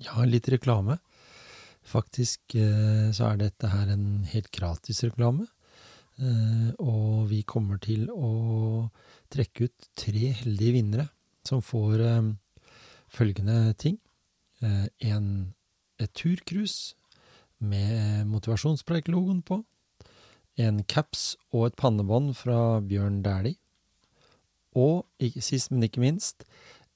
Ja, litt reklame. Faktisk eh, så er dette her en helt gratis reklame. Eh, og vi kommer til å trekke ut tre heldige vinnere som får eh, følgende ting. En, et turcruise med motivasjonspreik-logoen på. En caps og et pannebånd fra Bjørn Dæhlie. Og sist, men ikke minst,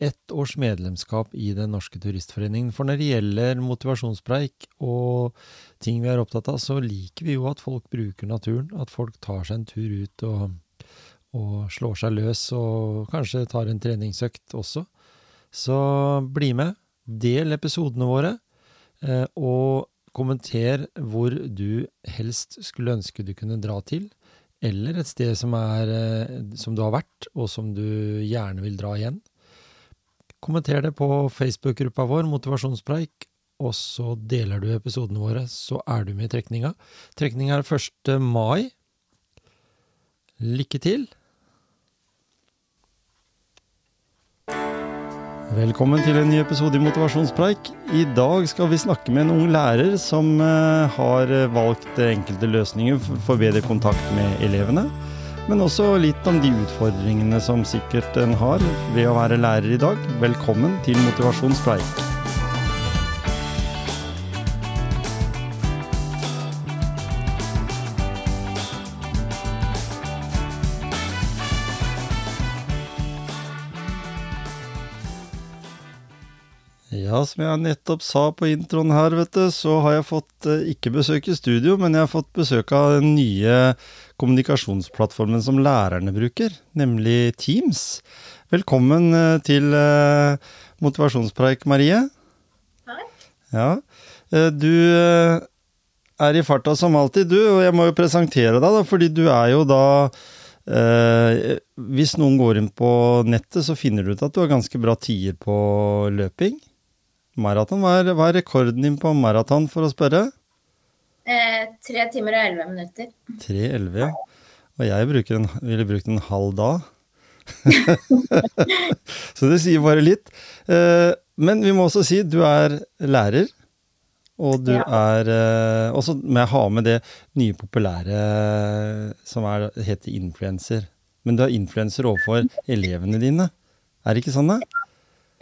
ett års medlemskap i Den norske turistforeningen. For når det gjelder motivasjonspreik og ting vi er opptatt av, så liker vi jo at folk bruker naturen. At folk tar seg en tur ut og, og slår seg løs, og kanskje tar en treningsøkt også. Så bli med. Del episodene våre, eh, og kommenter hvor du helst skulle ønske du kunne dra til eller et sted som, er, eh, som du har vært, og som du gjerne vil dra igjen. Kommenter det på Facebook-gruppa vår, Motivasjonspreik, og så deler du episodene våre, så er du med i trekninga. Trekninga er 1. mai. Lykke til! Velkommen til en ny episode i Motivasjonspreik. I dag skal vi snakke med en ung lærer som eh, har valgt enkelte løsninger for bedre kontakt med elevene. Men også litt om de utfordringene som sikkert en har ved å være lærer i dag. Velkommen til Motivasjonspreik. Ja, som jeg nettopp sa på introen her, vet du, så har jeg fått eh, ikke besøk i studio, men jeg har fått besøk av den nye kommunikasjonsplattformen som lærerne bruker, nemlig Teams. Velkommen eh, til eh, motivasjonspreik, Marie. Takk. Ja, eh, du er i farta som alltid, du, og jeg må jo presentere deg, da, fordi du er jo da eh, Hvis noen går inn på nettet, så finner du ut at du har ganske bra tider på løping. Maraton, hva hva er rekorden din på maraton, for å spørre? Eh, tre timer og elleve minutter. 3,11, ja. Og jeg en, ville brukt en halv dag. så det sier bare litt. Eh, men vi må også si du er lærer, og du Ja. er eh, også må jeg ha med det nye populære som er, heter influenser. Men du er influenser overfor elevene dine. Er det ikke sånn, da?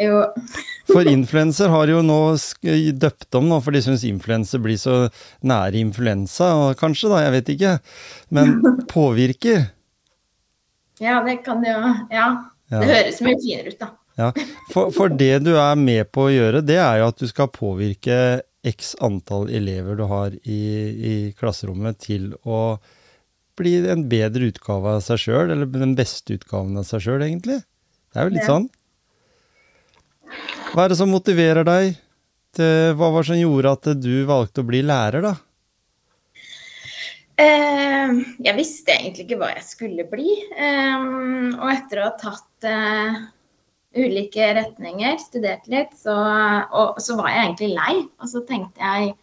Jo, For influenser har jo nå døpt om nå, for de syns influenser blir så nære influensa, kanskje, da, jeg vet ikke. Men påvirker. ja, det kan jo Ja. Ja. Det høres mye finere ut, da. Ja. For, for det du er med på å gjøre, det er jo at du skal påvirke x antall elever du har i, i klasserommet til å bli en bedre utgave av seg sjøl, eller den beste utgaven av seg sjøl, egentlig. Det er jo litt sånn. Hva er det som motiverer deg? Til, hva var det som gjorde at du valgte å bli lærer, da? Eh, jeg visste egentlig ikke hva jeg skulle bli. Eh, og etter å ha tatt eh, ulike retninger, studert litt, så, og, så var jeg egentlig lei. Og så tenkte jeg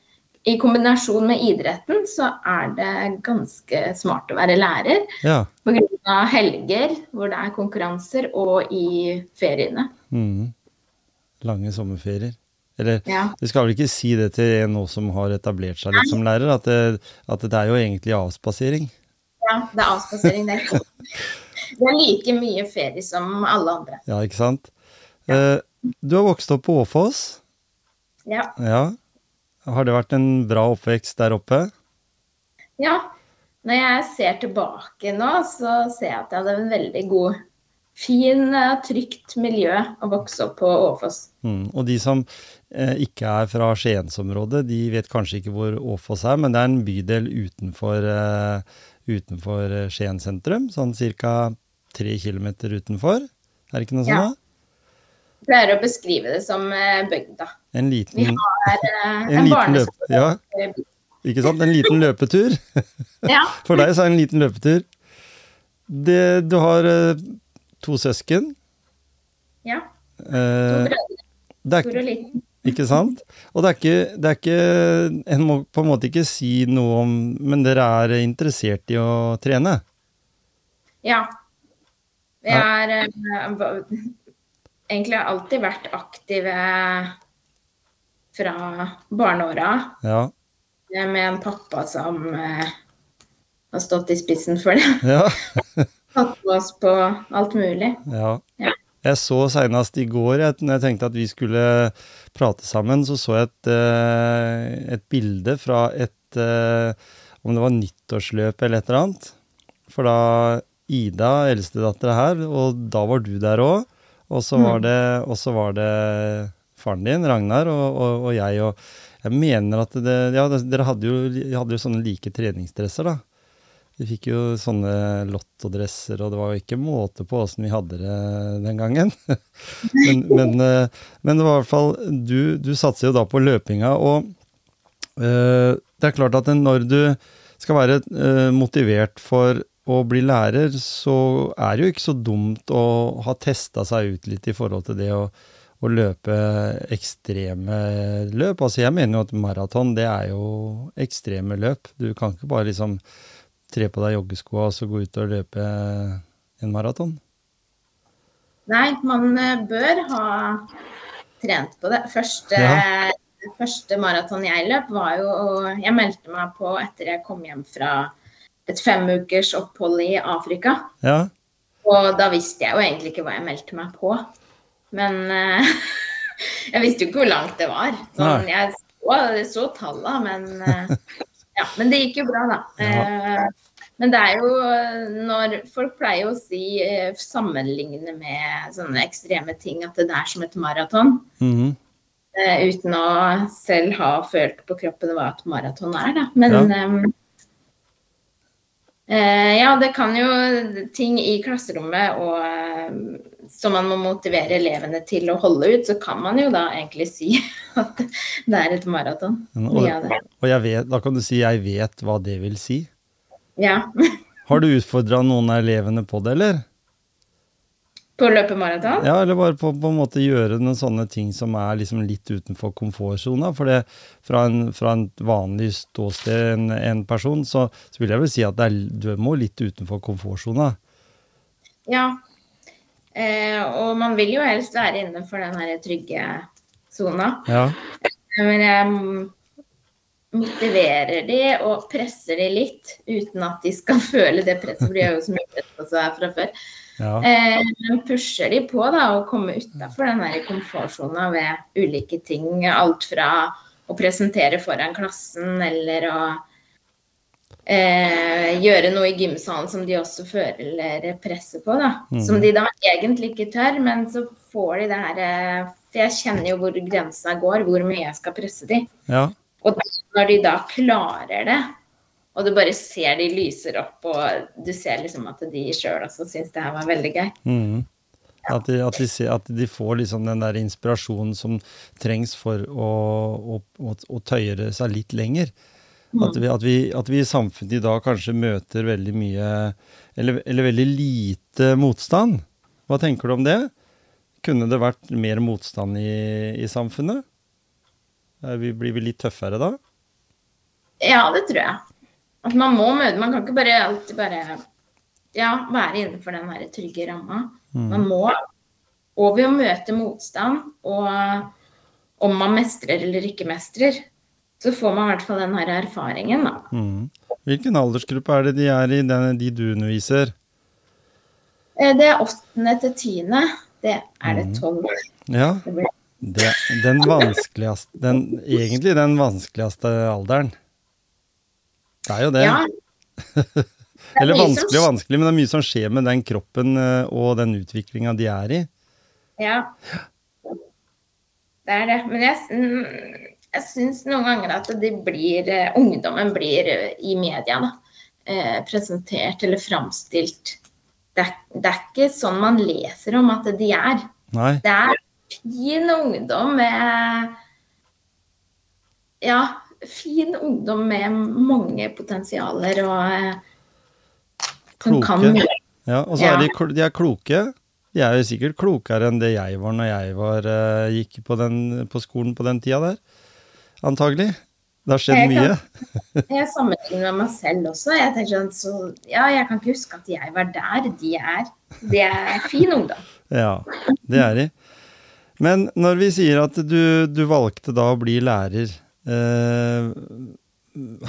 i kombinasjon med idretten så er det ganske smart å være lærer. Ja. Pga. helger hvor det er konkurranser, og i feriene. Mhm. Lange sommerferier. Eller Ja. du skal vel ikke si det til en nå som har etablert seg litt som lærer, at det, at det er jo egentlig avspasering. ja, det er avspasering, det. Det er like mye ferie som alle andre. Ja, ikke sant? Ja. du har vokst opp på Åfoss. Ja. Ja. Har det vært en bra oppvekst der oppe? ja. Når jeg ser tilbake nå, så ser jeg at jeg hadde en veldig god, fin, eh, trygt miljø å vokse opp på Åfoss. Mm. Og de som eh, ikke er fra Skiensområdet, de vet kanskje ikke hvor Åfoss er, men det er en bydel utenfor, eh, utenfor eh, Skien sentrum, sånn ca. tre kilometer utenfor. Er det ikke noe Ja. sånt? da? Jeg pleier å beskrive det som eh, bygda. En Vi liten, har eh, en en, barneskole. Ja, ikke sant? En liten løpetur. Ja. For deg så er det en liten løpetur. Det, du har to søsken. ja. To Eh, brødre, stor og liten. ikke sant? Og det er ikke, det er ikke En må på en måte ikke si noe om Men dere er interessert i å trene? Ja. Vi er eh, egentlig har alltid vært aktive fra barneåra. Ja. Med en pappa som eh, har stått i spissen for det. Ja. Tatt med oss på alt mulig. ja. Ja. Jeg så senest i går, jeg, når jeg tenkte at vi skulle prate sammen, så så jeg et, eh, et bilde fra et eh, Om det var nyttårsløp eller et eller annet. For da Ida, eldstedattera her, og da var du der òg. Og så var, Mm. var det faren din, Ragnar, og, og, og jeg. Og jeg mener at det, ja, dere hadde jo, hadde jo sånne like treningsdresser, da. Vi fikk jo sånne lottodresser, og det var jo ikke måte på åssen vi hadde det den gangen. men, men, eh, men det var i hvert fall Du, du satser jo da på løpinga, og eh, det er klart at når du skal være eh, motivert for å bli lærer, så er det jo ikke så dumt å ha testa seg ut litt i forhold til det å, å løpe ekstreme løp. Altså jeg mener jo at maraton, det er jo ekstreme løp. Du kan ikke bare liksom tre på deg joggeskoa og så gå ut og løpe en maraton. Nei, man eh, bør ha trent på det. Første, Ja. første maraton jeg løp, var jo Jeg meldte meg på etter jeg kom hjem fra et femukers opphold i Afrika. Ja, Og da visste jeg jo egentlig ikke hva jeg meldte meg på. Men uh, jeg visste jo ikke hvor langt det var. Sånn, jeg så, så talla, men eh, Ja, men det gikk jo bra, da. Ja. Eh, Men det er jo når Folk pleier å si, eh, sammenligne med sånne ekstreme ting, at det er som et maraton. mhm. eh, Uten å selv ha følt på kroppen hva et maraton er, da. Men Ja. eh, ja, det kan jo ting i klasserommet og eh, som man må motivere elevene til å holde ut, så kan man jo da egentlig si at det er et maraton. Og, og vet, da kan du si 'jeg vet hva det vil si'. Ja. Har du utfordra noen av elevene på det, eller? På å løpe maraton? Ja, eller bare på, på en måte gjøre noen sånne ting som er liksom litt utenfor komfortsona. For det, fra, en, fra en vanlig ståsted, en, en person, så, så vil jeg vel si at er, du må litt utenfor komfortsona. Ja. Eh, og man vil jo helst være innenfor den her trygge sona. Ja. Men jeg motiverer de og presser de litt, uten at de skal føle det presset, for de har jo så mye press på seg fra før. ja. Eh, men pusher de på da, å komme utafor den komfortsona ved ulike ting. Alt fra å presentere foran klassen eller å eh, gjøre noe i gymsalen som de også føler presset på. da. Mm. Som de da egentlig ikke tør, men så får de det her eh, For jeg kjenner jo hvor grensa går, hvor mye jeg skal presse de. ja. Og når de da klarer det, og du bare ser de lyser opp, og du ser liksom at de sjøl også syns det her var veldig gøy. Mm. At, de, at, de ser, at de får liksom den der inspirasjonen som trengs for å, å, å, å tøyere seg litt lenger. At vi, at, vi, at vi i samfunnet i dag kanskje møter veldig mye eller, eller veldig lite motstand. Hva tenker du om det? Kunne det vært mer motstand i, i samfunnet? Vi, blir vi litt tøffere da? Ja, det tror jeg. At man må møte Man kan ikke bare alltid bare ja, være innenfor den her trygge ramma. Man må. Og ved å møte motstand, og om man mestrer eller ikke mestrer, så får man i hvert fall den her erfaringen, da. Mm. Hvilken aldersgruppe er det de er i, den, de du underviser? Eh, Det er åttende til tiende. Det er det tolv. Ja, Det den vanskeligste den, Egentlig den vanskeligste alderen. Det er jo det. Ja. Er Eller vanskelig og vanskelig, men det er mye som skjer med den kroppen eh, og den utviklinga de er i. Ja. Det er det. Men jeg, mm, jeg syns noen ganger at de blir, eh, ungdommen blir eh, i media da, eh, presentert eller framstilt. Det er, det er ikke sånn man leser om at de er. Nei. Det er fin ungdom med Ja, fin ungdom med mange potensialer og Kloke. kan Ja, og så Ja. er de, de er kloke. De er jo sikkert klokere enn det jeg var når jeg var, gikk på, den, på skolen på den tida der. Antagelig. Det har skjedd mye. Jeg sammenligner meg selv også. Jeg tenker sånn, så, ja, jeg kan ikke huske at jeg var der. De er, de er fin ungdom. Ja, det er de. Men når vi sier at du, du valgte da å bli lærer, eh,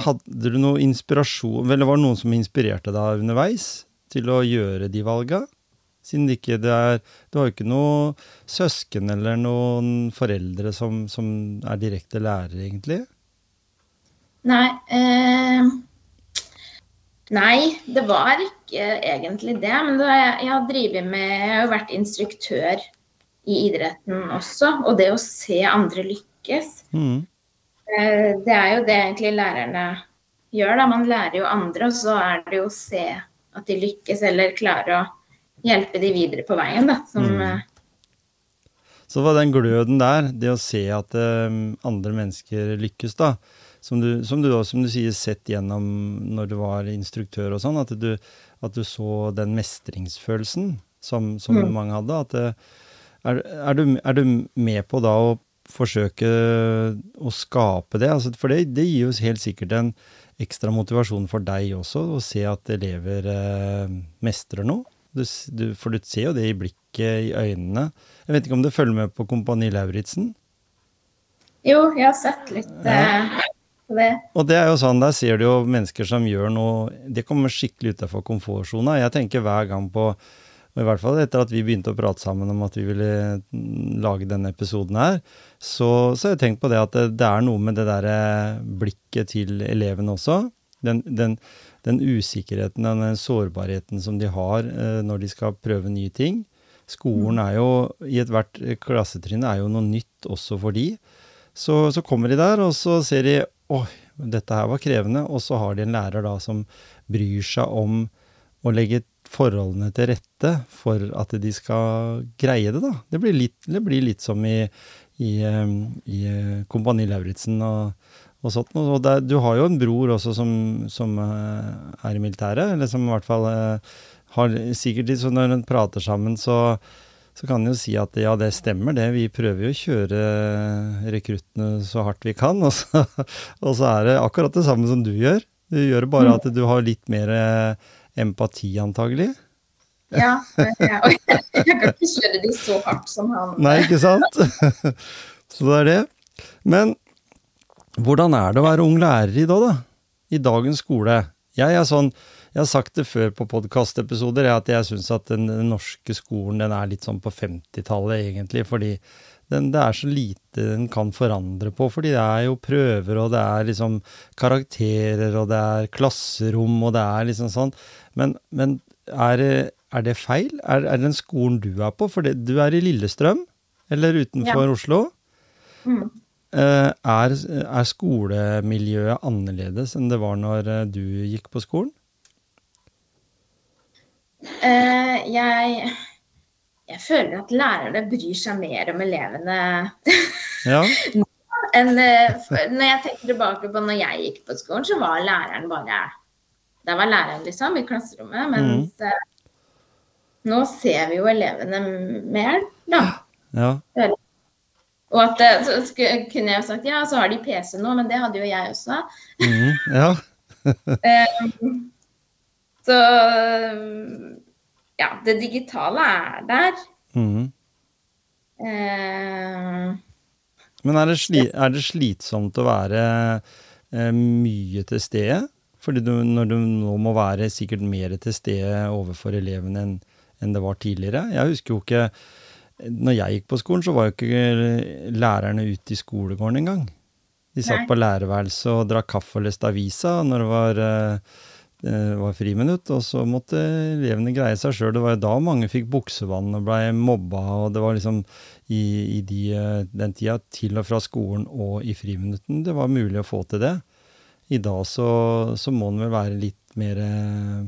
hadde du noe inspirasjon Eller var det noen som inspirerte deg underveis til å gjøre de valga? Siden det ikke det er Du har jo ikke noen søsken eller noen foreldre som, som er direkte lærere, egentlig? Nei. Eh, nei, det var ikke egentlig det. Men det, jeg, har drevet med Jeg har vært instruktør i idretten også. Og det å se andre lykkes, mm. eh, det er jo det egentlig lærerne gjør. da. Man lærer jo andre, og så er det jo å se at de lykkes, eller klarer å hjelpe de videre på veien, da. Som, mm. Eh, så var den gløden der, det å se at um, andre mennesker lykkes, da, som du, som, du, som du, sier, sett gjennom når du var instruktør og sånn, at du, at du så den mestringsfølelsen som, som mm. mange hadde. At det, er, er, du, er, du, med på da å forsøke å skape det? Altså, for det, det, gir jo helt sikkert en ekstra motivasjon for deg også, å se at elever eh, mestrer noe. Du, du, for du ser jo det i blikket, i øynene. Jeg vet ikke om du følger med på Kompani Lauritzen? Jo, jeg har sett litt ja. Eh, på det. Og det er jo sånn, der ser du jo mennesker som gjør noe Det kommer skikkelig utafor komfortsona. Jeg tenker hver gang på og I hvert fall etter at vi begynte å prate sammen om at vi ville mm, lage denne episoden her, så, så har jeg tenkt på det at det, det er noe med det derre blikket til elevene også. Den, den, den usikkerheten den sårbarheten som de har eh, når de skal prøve nye ting. Skolen mm. er jo, i ethvert klassetrinn, er jo noe nytt også for de. Så, så kommer de der, og så ser de oi, dette her var krevende, og så har de en lærer da som bryr seg om å legge forholdene til rette for at de skal greie det, da. Det blir litt, det blir litt som i, i, eh, i eh, Kompani Lauritzen og, og sånt. Og det, du har jo en bror også som, som, eh, er i militæret, eller som i hvert fall eh, har sikkert litt sånn når en prater sammen, så, så kan en jo si at ja, det stemmer det. Vi prøver jo å kjøre rekruttene så hardt vi kan, og så, og så er det akkurat det samme som du gjør. Du gjør bare mm. at du har litt mer eh, empati, antagelig. Ja, og jeg, jeg kan ikke kjøre de så hardt som han. Nei, ikke sant? Så det er det. Men hvordan er det å være ung lærer i dag, da? I dagens skole. Jeg er sånn, jeg har sagt det før på podkastepisoder, at jeg syns at den, den, norske skolen den er litt sånn på 50-tallet, egentlig. Fordi den, det er så lite den kan forandre på. Fordi det er jo prøver, og det er liksom karakterer, og det er klasserom, og det er liksom sånn. Men, men er, er, det feil? Er, er den skolen du er på? For det, du er i Lillestrøm, eller utenfor ja. Oslo. Mm. Eh, er, er, skolemiljøet annerledes enn det var når eh, du gikk på skolen? Uh, jeg, jeg føler at lærerne bryr seg mer om elevene ja. enn Når jeg tenker tilbake på når jeg gikk på skolen, så var læreren bare Der var læreren liksom i klasserommet. Mens mm. nå ser vi jo elevene mer, da. Ja. Og at så kunne jeg jo sagt ja, så har de PC nå, men det hadde jo jeg også. Mm, ja. um, så ja, det digitale er der. Mm. Uh, men er det, sli, er det, slitsomt å være uh, mye til stede? Fordi du, når du nå må være sikkert mer til stede overfor elevene enn, enn det var tidligere. Jeg husker jo ikke når jeg gikk på skolen, så var jo ikke lærerne ute i skolegården engang. De satt Nei. på lærerværelset og drakk kaffe og leste avisa når det var, uh, var friminutt. Og så måtte elevene greie seg sjøl. Det var jo da mange fikk buksevann og blei mobba. Og det var liksom i, i de, uh, den tida til og fra skolen og i friminutten det var mulig å få til det. I dag så, så må en vel være litt mer uh,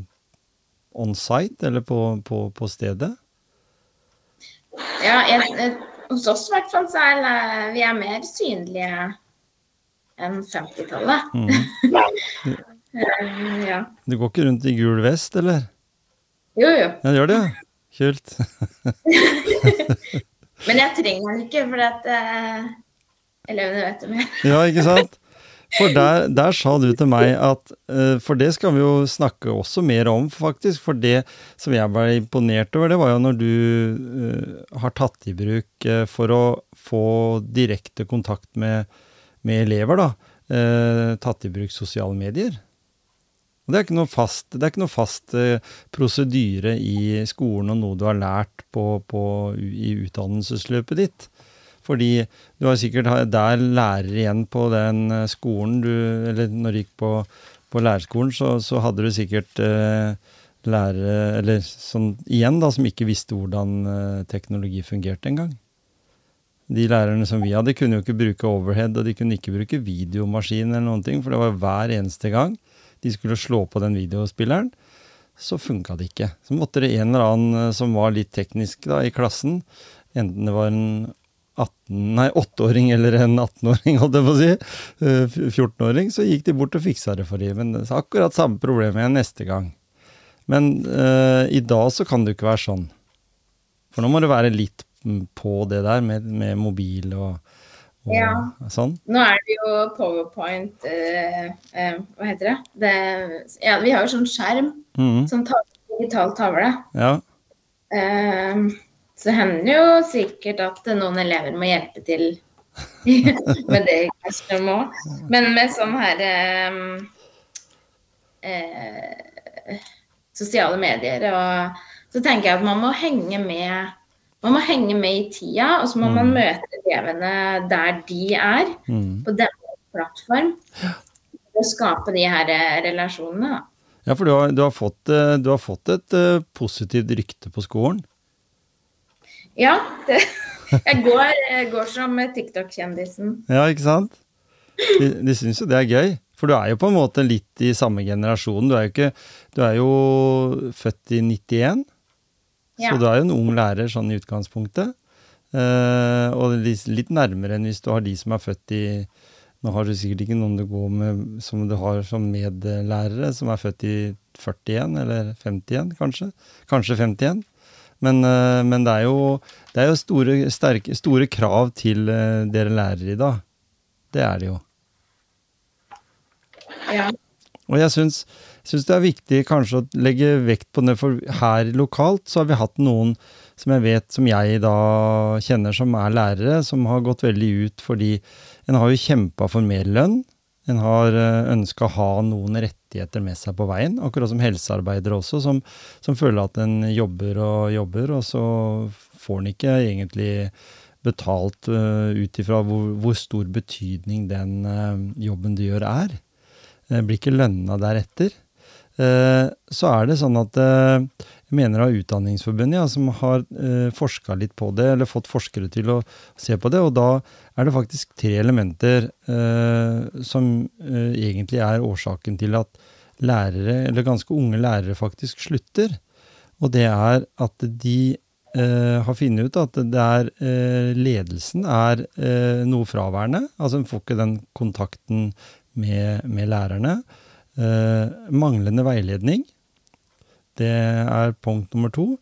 on site, eller på, på, på stedet. Ja, jeg, hos oss i hvert fall så er vi er mer synlige enn 50-tallet. Mm. ja. Du går ikke rundt i gul vest, eller? Jo, jo. Ja, det gjør det, ja. Kult. Men jeg trenger den ikke, for at uh, elevene vet det mer. ja, ikke sant? For der, der, sa du til meg at uh, For det skal vi jo snakke også mer om, faktisk. For det som jeg ble imponert over, det var jo når du uh, har tatt i bruk uh, for å få direkte kontakt med, med elever, da. tatt i bruk sosiale medier. Og det er ikke noe fast, det er ikke noe fast prosedyre i skolen og noe du har lært på, på, i utdannelsesløpet ditt. Fordi du har sikkert der lærer igjen på den eh, skolen du Eller når du gikk på, på lærerskolen, så, så, hadde du sikkert eh, lærere Eller sånn igjen, da, som ikke visste hvordan eh, teknologi fungerte engang. De lærerne som vi hadde, kunne jo ikke bruke overhead, og de kunne ikke bruke videomaskin eller noen ting, for det var hver eneste gang de skulle slå på den videospilleren, så funka det ikke. Så måtte det en eller annen eh, som var litt teknisk da, i klassen, enten det var en 18, nei, 8-åring eller en 18-åring, holdt jeg på å si, 14-åring, eh, så gikk de bort og fiksa det for dem. Men det er akkurat samme problem igjen neste gang. Men uh, i dag så kan det jo ikke være sånn. For nå må du være litt på det der med, med mobil og, og ja. sånn. Nå er det jo powerpoint uh, uh, Hva heter det? det ja, vi har jo sånn skjerm mm. som tar digital tavle. Ja. Uh, så det hender jo sikkert at noen elever må hjelpe til med det kanskje må. Men med sånn her eh, eh, sosiale medier og Så tenker jeg at man må henge med man må henge med i tida, og så må mm. man møte elevene der de er, mm. på denne plattform. For å skape de her eh, relasjonene. Ja, for du har, du har, fått, eh, du har fått, et uh, positivt rykte på skolen? Ja. Det, jeg, går, jeg, går, som TikTok-kjendisen. Ja, ikke sant? De, de syns jo det er gøy. For du er jo på en måte litt i samme generasjon. Du er jo, ikke, du er jo født i 91, ja. så du er jo en ung lærer sånn i utgangspunktet. Uh, og litt nærmere enn hvis du har de som er født i Nå har du sikkert ikke noen du går med som du har som medlærere, som er født i 41 eller 51, kanskje. Kanskje 51. Men, eh, men det er jo, det er jo store, sterke, store, krav til eh, dere lærere i dag. Det er det jo. Ja. Og jeg syns, syns, det er viktig kanskje å legge vekt på det, for her lokalt så har vi hatt noen som jeg vet, som jeg da kjenner som er lærere, som har gått veldig ut fordi en har jo kjempa for mer lønn. En har eh, ønska å ha noen rettigheter med seg på veien, akkurat som helsearbeidere også, som, som føler at en jobber og jobber, og så får en ikke egentlig betalt uh, ut ifra hvor, hvor, stor betydning den uh, jobben du gjør, er. Uh, blir ikke lønna deretter. Uh, så er det sånn at mener av Utdanningsforbundet ja, som har eh, forska litt på det, eller fått forskere til å se på det. Og da er det faktisk tre elementer eh, som eh, egentlig er årsaken til at lærere, eller ganske unge lærere, faktisk slutter. Og det er at de har funnet ut at det er ledelsen er noe fraværende. Altså en får ikke den kontakten med, med lærerne. manglende veiledning det er punkt nummer to.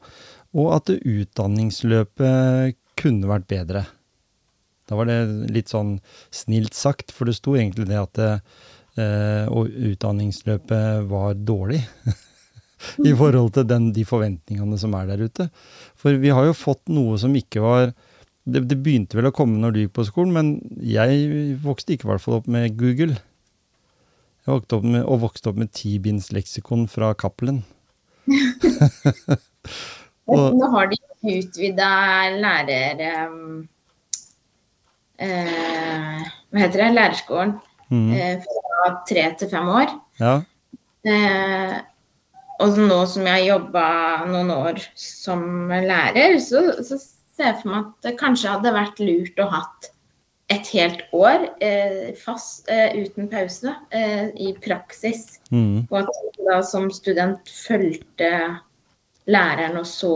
Og at utdanningsløpet kunne vært bedre. Da var det litt sånn snilt sagt, for det sto egentlig det at det, eh, og utdanningsløpet var dårlig. I forhold til den, de forventningene som er der ute. For vi har jo fått noe som ikke var det, det, begynte vel å komme når du gikk på skolen, men jeg vokste ikke i hvert fall opp med Google. Jeg vokste opp med, og vokste opp med tibinds leksikon fra Cappelen. Nå har de utvida lærer... Um, uh, hva heter det? Lærerskolen. Mm. Uh, fra tre til fem år. Ja. Uh, og nå som jeg har jobba noen år som lærer, så, så ser jeg for meg at det kanskje hadde vært lurt å hatt et helt år eh, fast eh, uten pause eh, i praksis. Mm. Og at jeg da som student fulgte læreren og så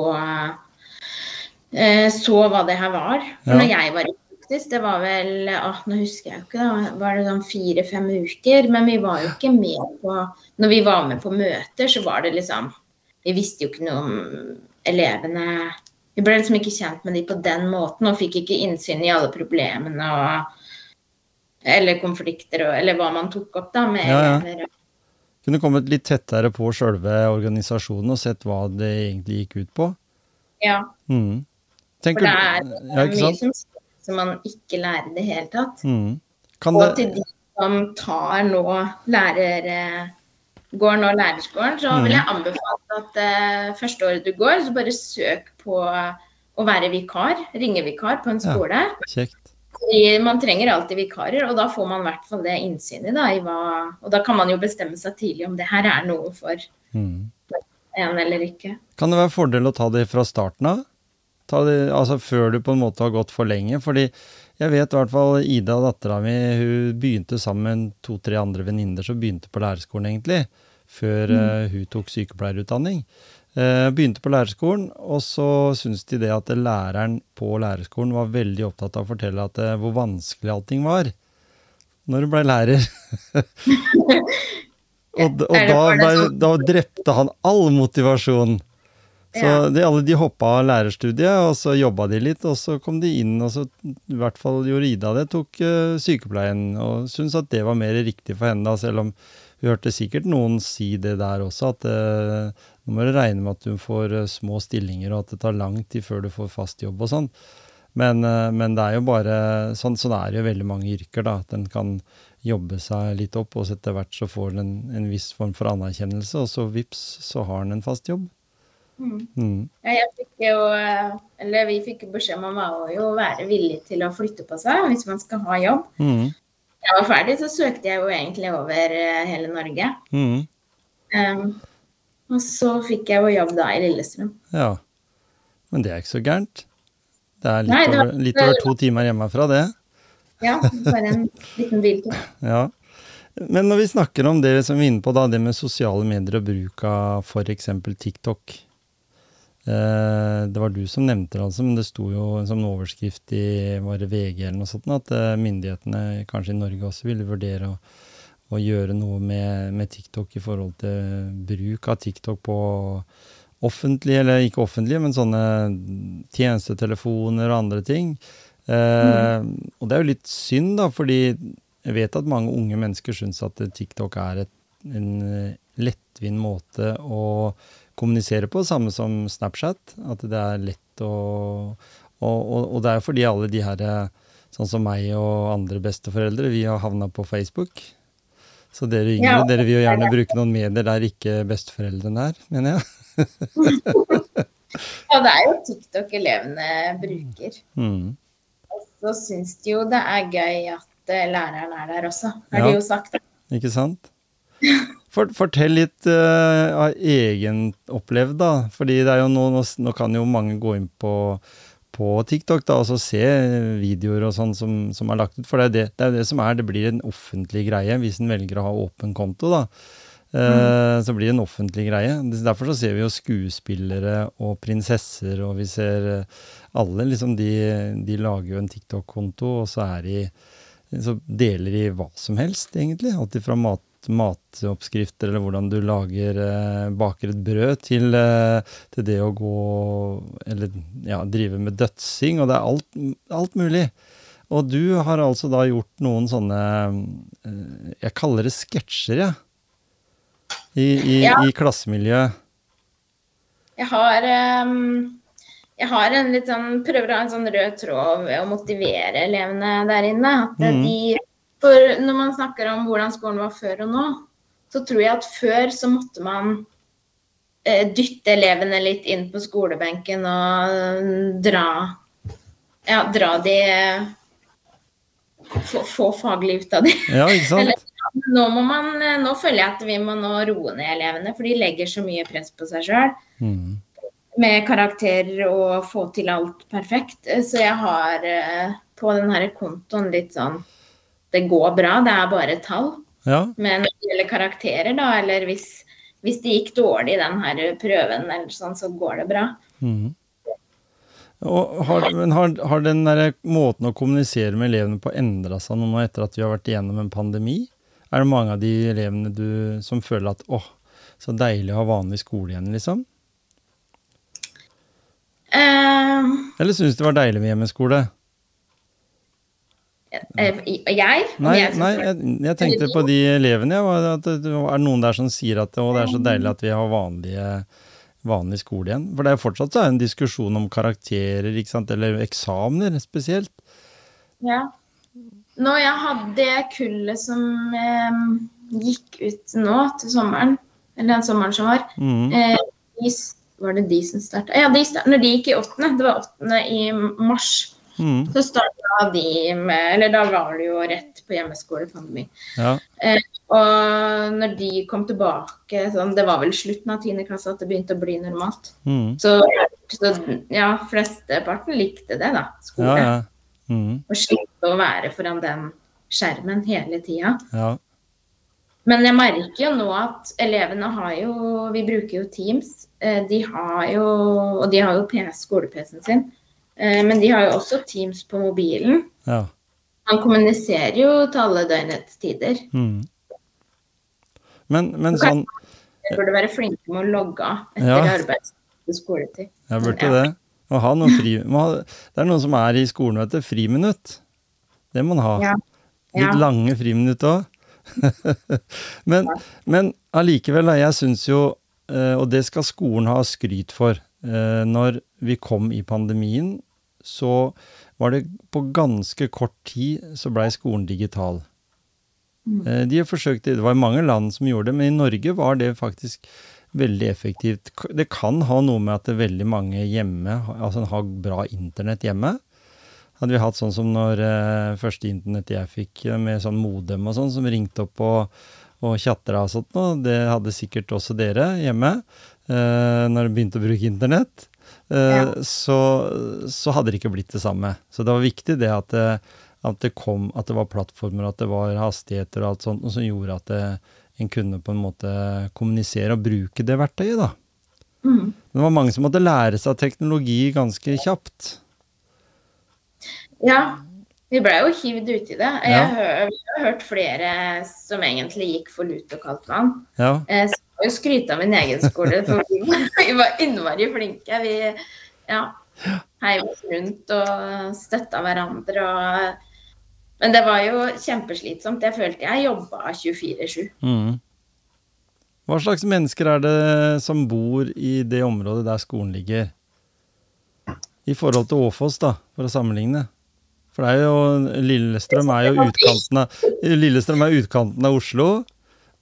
eh, så hva det her var. For ja. når jeg var i praksis, det var vel ah, Nå husker jeg jo ikke, da var det sånn fire-fem uker. Men vi var jo ikke med på Når vi var med på møter, så var det liksom Vi visste jo ikke noe om elevene vi ble liksom ikke kjent med de på den måten og fikk ikke innsyn i alle problemene. og eller konflikter, eller hva man tok opp da med Ja, ja. elever. Kunne kommet litt tettere på sjølve organisasjonen og sett hva det egentlig gikk ut på. Ja, Mm. for det er Ja, mye som, som man ikke lærer i det hele tatt. Mm. Kan Og det til de som tar nå lærer eh, går nå lærerskolen, så Mm. vil jeg anbefale at uh, første året du går, så bare søk på å være vikar, ringevikar på en Ja. skole. Kjekt. Fordi man trenger alltid vikarer, og da får man i hvert fall det innsynet da, i hva Og da kan man jo bestemme seg tidlig om det her er noe for Mm. en eller ikke. Kan det være fordel å ta det fra starten av? Ta det, altså Før du på en måte har gått for lenge? Fordi jeg vet i hvert fall Ida, dattera mi, hun begynte sammen med to-tre andre venninner som begynte på lærerskolen, egentlig. Før eh, hun tok sykepleierutdanning. Eh, begynte på lærerskolen, og så syntes de det at læreren på lærerskolen var veldig opptatt av å fortelle at, eh, hvor vanskelig allting var. Når hun ble lærer. og, og da, ble, da drepte han all motivasjon. Så de, alle de hoppa av lærerstudiet, og så jobba de litt, og så kom de inn, og så i hvert fall gjorde Ida det, tok uh, sykepleien, og syntes at det var mer riktig for henne, da, selv om hun hørte sikkert noen si det der også, at eh, nå må du regne med at du får eh, små stillinger, og at det tar lang tid før du får fast jobb og sånn. Men, eh, men det er jo bare sånn, sånn er det jo veldig mange yrker, da, at en kan jobbe seg litt opp, og så etter hvert så får en en, viss form for anerkjennelse, og så vips, så har en en fast jobb. Mm. Mm. Ja, jeg fikk jo, eller vi fikk beskjed om å være villig til å flytte på seg hvis man skal ha jobb. Mm. Jeg var ferdig, så søkte jeg jo egentlig over eh, hele Norge. Mm. Um, og så fikk jeg jo jobb da i Lillestrøm. Ja. Men det er ikke så gærent. Det er litt, Nei, det var- over, litt over to timer hjemmefra, det. Ja, bare en liten biltur. Ja. Men når vi snakker om det som vi er inne på, da, det med sosiale medier og bruk av f.eks. TikTok. Eh, det var du som nevnte det, altså, men det sto jo som en overskrift i VG eller noe sånt, at eh, myndighetene kanskje i Norge også ville vurdere å, å gjøre noe med, med TikTok i forhold til bruk av TikTok på offentlige, eller ikke offentlige, men sånne tjenestetelefoner og andre ting. Eh, Og det er jo litt synd, da, fordi jeg vet at mange unge mennesker syns at TikTok er et, en lettvint måte å kommunisere på, samme som Snapchat. At det er lett å Og, og, og det er fordi alle de her, sånn som meg og andre besteforeldre, vi har havna på Facebook. Så dere yngre, Ja. dere vil jo gjerne bruke noen medier der ikke besteforeldrene er, mener jeg. Ja, det er jo TikTok elevene bruker. Mm. Så syns de jo det er gøy at eh, læreren er der også, har Ja. de jo sagt. Ikke sant? For, fortell litt uh, av egen opplevd, da. Fordi det er jo nå, nå, nå kan jo mange gå inn på, på TikTok da, og så se videoer og sånn som, som er lagt ut. For det er det, det det som er, det blir en offentlig greie hvis en velger å ha åpen konto. da. Mm. Så blir det en offentlig greie. Derfor så ser vi jo skuespillere og prinsesser, og vi ser eh, alle liksom de, de lager jo en TikTok-konto, og så de så deler de hva som helst, egentlig. Alt fra mat, matoppskrifter, eller hvordan du lager eh, baker et brød, til, eh, til det å gå Eller ja, drive med dødsing, og det er alt, alt mulig. Og du har altså da gjort noen sånne eh, Jeg kaller det sketsjer, jeg. I, i, Ja. i klassemiljøet. Jeg har, um jeg har en litt sånn, prøver å ha en sånn rød tråd ved å motivere elevene der inne. At mm. de, for når man snakker om hvordan skolen var før og nå, så tror jeg at før så måtte man eh, dytte elevene litt inn på skolebenken og mm, dra Ja, dra de få, få faglig ut av de. Ja, ikke sant? Eller- Nå, må man, eh, nå føler jeg at vi må nå roe ned elevene, for de legger så mye press på seg sjøl Mm. med karakterer og få til alt perfekt. Så jeg har eh, på den her kontoen litt sånn Det går bra, det er bare tall. Ja, Men når det gjelder karakterer, da, eller hvis, hvis det gikk dårlig i den her prøven, eller sånn, så går det bra. Mm. Har, men har, har den der måten å kommunisere med elevene på endra seg nå etter at vi har vært igjennom en pandemi? Er det mange av de elevene du, som føler at åh, så deilig å ha vanlig skole igjen, liksom? Uh, Eller syns du det var deilig med hjemmeskole? Eh, jeg? Nei, jeg nei jeg, jeg, tenkte på de elevene. Ja, at det er noen der som sier at å, det er så deilig at vi har vanlige, vanlig skole igjen. For det er fortsatt så er en diskusjon om karakterer, ikke sant? eller eksamener spesielt. Ja. Når jeg hadde kullet som eh, gikk ut nå til sommeren, eller den sommeren som var, mm. eh, var det de som starta? Ja, de start, når de gikk i åttende, det var åttende i mars, mm. så starta de med Eller da var det jo rett på hjemmeskole Ja. Eh, og når de kom tilbake, sånn, det var vel slutten av tiende klasse at det begynte å bli normalt. Mm. Så, så, ja, flesteparten likte det, da. Skole. Ja, ja. Mm. Og slippe å være foran den skjermen hele tida. Ja. Men jeg merker jo nå at elevene har jo Vi bruker jo Teams. Eh, de har jo Og de har jo skole-PC-en sin. Eh, men de har jo også Teams på mobilen. Ja. Man kommuniserer jo til alle døgnets tider. Mm. Men, men sånn Jeg burde være flinke med å logge av etter Ja. arbeids- og skoletid. Jeg burde ja. det. Må ha noen fri, ha, det er noen som er i skolen, vet du. Friminutt. Det må man ha. Ja. Litt lange friminutt òg. men, men allikevel, jeg syns jo, eh, og det skal skolen ha skryt for, eh, når vi kom i pandemien, så var det på ganske kort tid så blei skolen digital. Eh, De har forsøkt, Det var mange land som gjorde det, men i Norge var det faktisk veldig effektivt. Det kan ha noe med at det er veldig mange hjemme altså har bra internett hjemme. Hadde vi hatt sånn som når eh, første internett jeg fikk, eh, med sånn modem og sånn, som ringte opp og, og tjatra og sånt noe, det hadde sikkert også dere hjemme eh, når dere begynte å bruke internett. Eh, Ja. så, så hadde det ikke blitt det samme. Så det var viktig det at det, at det kom, at det var plattformer, at det var hastigheter og alt sånt, og som gjorde at det, en kunne på en måte kommunisere og bruke det verktøyet, da. Mm. Det var mange som måtte lære seg teknologi ganske kjapt. Ja, vi blei jo hivd uti det. Jeg Ja. har hørt flere som egentlig gikk for lut og kaldt vann. Ja, Jeg skal jo skryte av min egen skole, for vi var, vi var innmari flinke. Vi ja, heiv oss rundt og støtta hverandre. Og, men det var jo kjempeslitsomt. Jeg følte jeg jobba 24-7. mm. Hva slags mennesker er det som bor i det området der skolen ligger? I forhold til Åfoss, da, for å sammenligne. For det er jo Lillestrøm er jo utkanten av, Lillestrøm er utkanten av Oslo.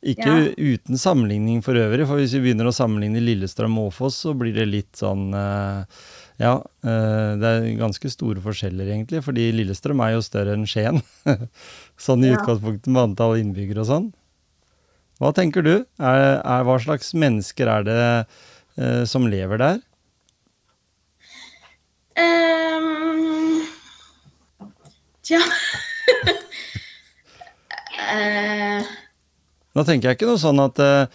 Ikke uten sammenligning for øvrig, for hvis vi begynner å sammenligne Lillestrøm og Åfoss, så blir det litt sånn eh, Ja, eh, det er ganske store forskjeller, egentlig, fordi Lillestrøm er jo større enn Skien. sånn i Ja. utgangspunktet med antall innbyggere og sånn. Hva tenker du? Er, er, hva slags mennesker er det uh, som lever der? Um, tja Eh, Nå tenker jeg ikke noe sånn at eh,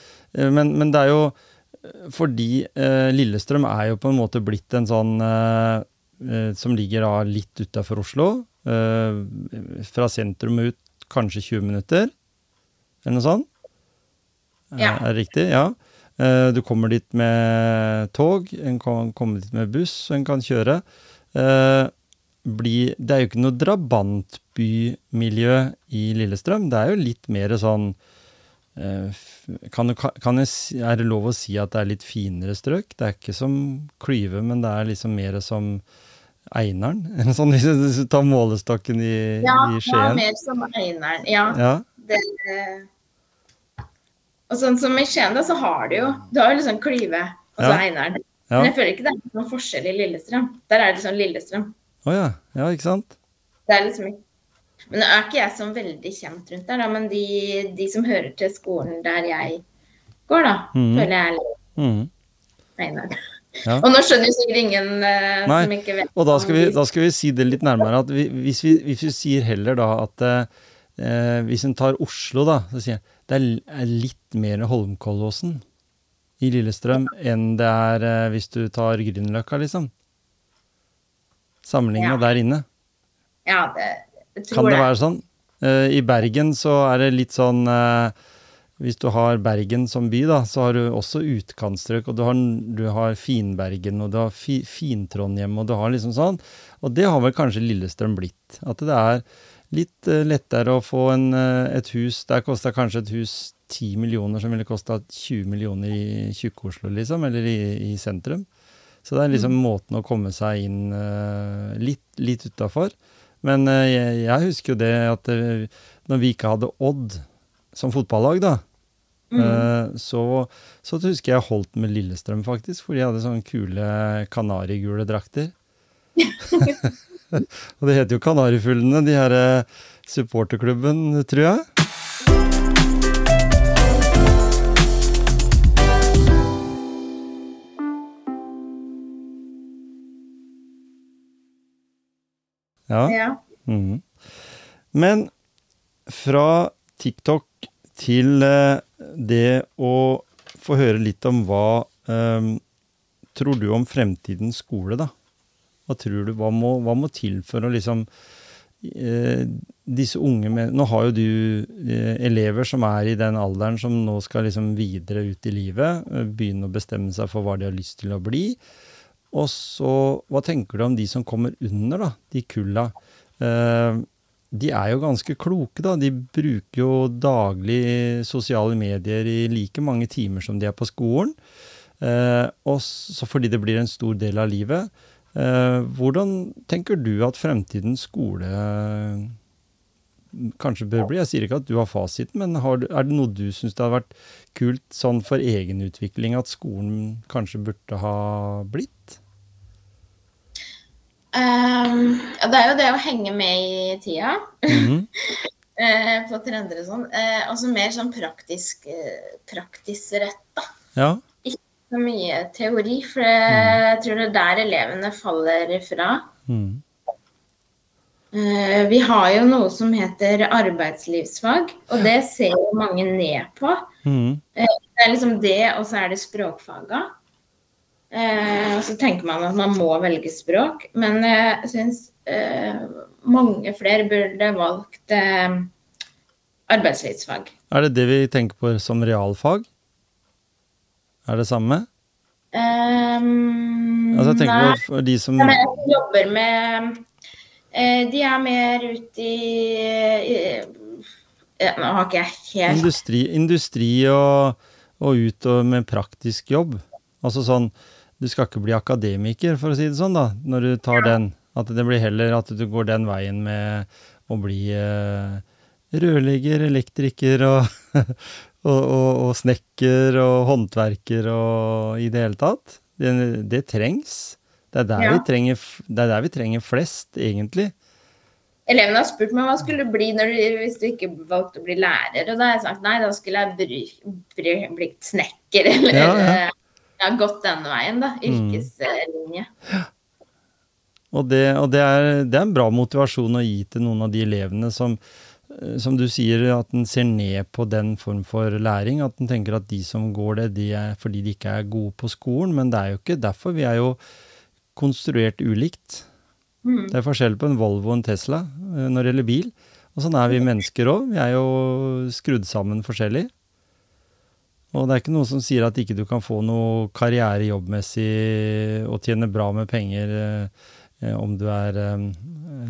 men, men det er jo eh, fordi eh, Lillestrøm er jo på en måte blitt en sånn eh, eh, som ligger da litt utafor Oslo. eh, fra sentrum ut kanskje 20 minutter, eller noe sånt. Eh, Ja. Er det riktig? Ja. Eh, du kommer dit med tog, en kan komme dit med buss, og en kan kjøre. Eh, det er jo ikke noe drabantbymiljø i Lillestrøm. Det er jo litt mer sånn eh, kan, kan jeg, Er det lov å si at det er litt finere strøk? Det er ikke som Klyve, men det er liksom mer som Einaren. En sånn, hvis du- tar målestokken i, ja, i ja, mer som Einaren. Ja. Ja, Det, og sånn som i Skien, da, så har du jo Du har jo liksom Klyve og så Ja. Einaren. ja. Men jeg føler ikke det er noen forskjell i Lillestrøm. Der er det sånn Lillestrøm. Å ja. ja, ikke sant? Det er liksom ikke Men nå er ikke jeg så veldig kjent rundt der, da. Men de, de som hører til skolen der jeg går, da, mm. føler jeg er litt mm. Nei, nei. Ja. Og nå skjønner jo sikkert ingen uh, Nei, som ikke vet Og da skal, vi, da skal vi si det litt nærmere. at vi, hvis, vi, hvis vi sier heller da at eh, Hvis en tar Oslo, da, så sier jeg det er litt mer Holmkollåsen i Lillestrøm enn det er eh, hvis du tar Grünerløkka, liksom. Sammenligna Ja. der inne. Ja, det, Kan det det. være sånn? Eh, I Bergen så er det litt sånn eh, Hvis du har Bergen som by, da, så har du også utkantstrøk. Og du har, du har Finbergen, og du har fi, Fin-Trondheim, og du har liksom sånn. Og det har vel kanskje Lillestrøm blitt. At det er litt eh, lettere å få en, et hus Der kosta kanskje et hus 10 millioner, som ville kosta 20 millioner i Tjukke-Oslo, liksom, eller i, i, sentrum. Så det er liksom mm. måten å komme seg inn uh, litt, litt utafor. Men uh, jeg, jeg, husker jo det at uh, når vi ikke hadde Odd som fotballag, da, mm. så, så husker jeg holdt med Lillestrøm, faktisk, for de hadde sånne kule kanarigule drakter. Og det heter jo Kanarifuglene, de her eh, supporterklubben, tror jeg. Ja. ja. Mm. Men fra TikTok til eh, det å få høre litt om hva um, tror du om fremtidens skole, da? Hva tror du, hva må, hva må til for å liksom eh, disse unge med, Nå har jo du eh, elever som er i den alderen som nå skal liksom videre ut i livet, eh, begynne å bestemme seg for hva de har lyst til å bli. Og så, hva tenker du om de som kommer under, da, de kulla? Eh, de er jo ganske kloke, da. De bruker jo daglig sosiale medier i like mange timer som de er på skolen. Eh, og så fordi det blir en stor del av livet. Eh, hvordan tenker du at fremtidens skole kanskje bør bli? Jeg sier ikke at du har fasiten, men har, er det noe du syns det har vært kult sånn for egen utvikling at skolen kanskje burde ha blitt? Um, ja, det er jo det å henge med i tida. Mm -hmm. på trender og sånn. Uh, altså mer sånn praktisk, uh, praktisk retta. Ja så mye teori, for jeg tror det er der elevene faller ifra. Mm. Uh, vi har jo noe som heter arbeidslivsfag, og det ser jo mange ned på. Mm. Uh, det er liksom det, og så er det språkfaga. Uh, og så tenker man at man må velge språk, men jeg syns mange flere burde valgt arbeidslivsfag. Er det det vi tenker på som realfag? Er det samme? Um, altså, jeg tenker nei. på de som jobber med De er mer ute i, i ja, Nå har ikke jeg helt Industri, industri og, og ut og med praktisk jobb. Altså sånn Du skal ikke bli akademiker, for å si det sånn, da, når du tar den. At det blir heller at du går den veien med å bli eh, rørlegger, elektriker og, og, og snekker og håndverker og i det hele tatt. Det, det trengs. Det er, ja. trenger, det er, der vi trenger, flest, egentlig. Elevene har spurt meg hva skulle du bli du, hvis du ikke valgte å bli lærer. Og da har jeg sagt nei, da skulle jeg blitt snekker eller ja, ja. Jeg har gått denne veien, da. Mm. Yrkeslinje. Mm. Og, det, og det, er, det, er, en bra motivasjon å gi til noen av de elevene som, Eh, som du sier, at en ser ned på den form for læring. At en tenker at de som går det, de er fordi de ikke er gode på skolen. Men det er jo ikke derfor. Vi er jo konstruert ulikt. Mm. Det er forskjell på en Volvo og en Tesla eh, når det gjelder bil. Og sånn er vi mennesker òg. Vi er jo skrudd sammen forskjellig. Og det er ikke noe som sier at ikke du kan få noe karriere jobbmessig og tjene bra med penger eh, om du er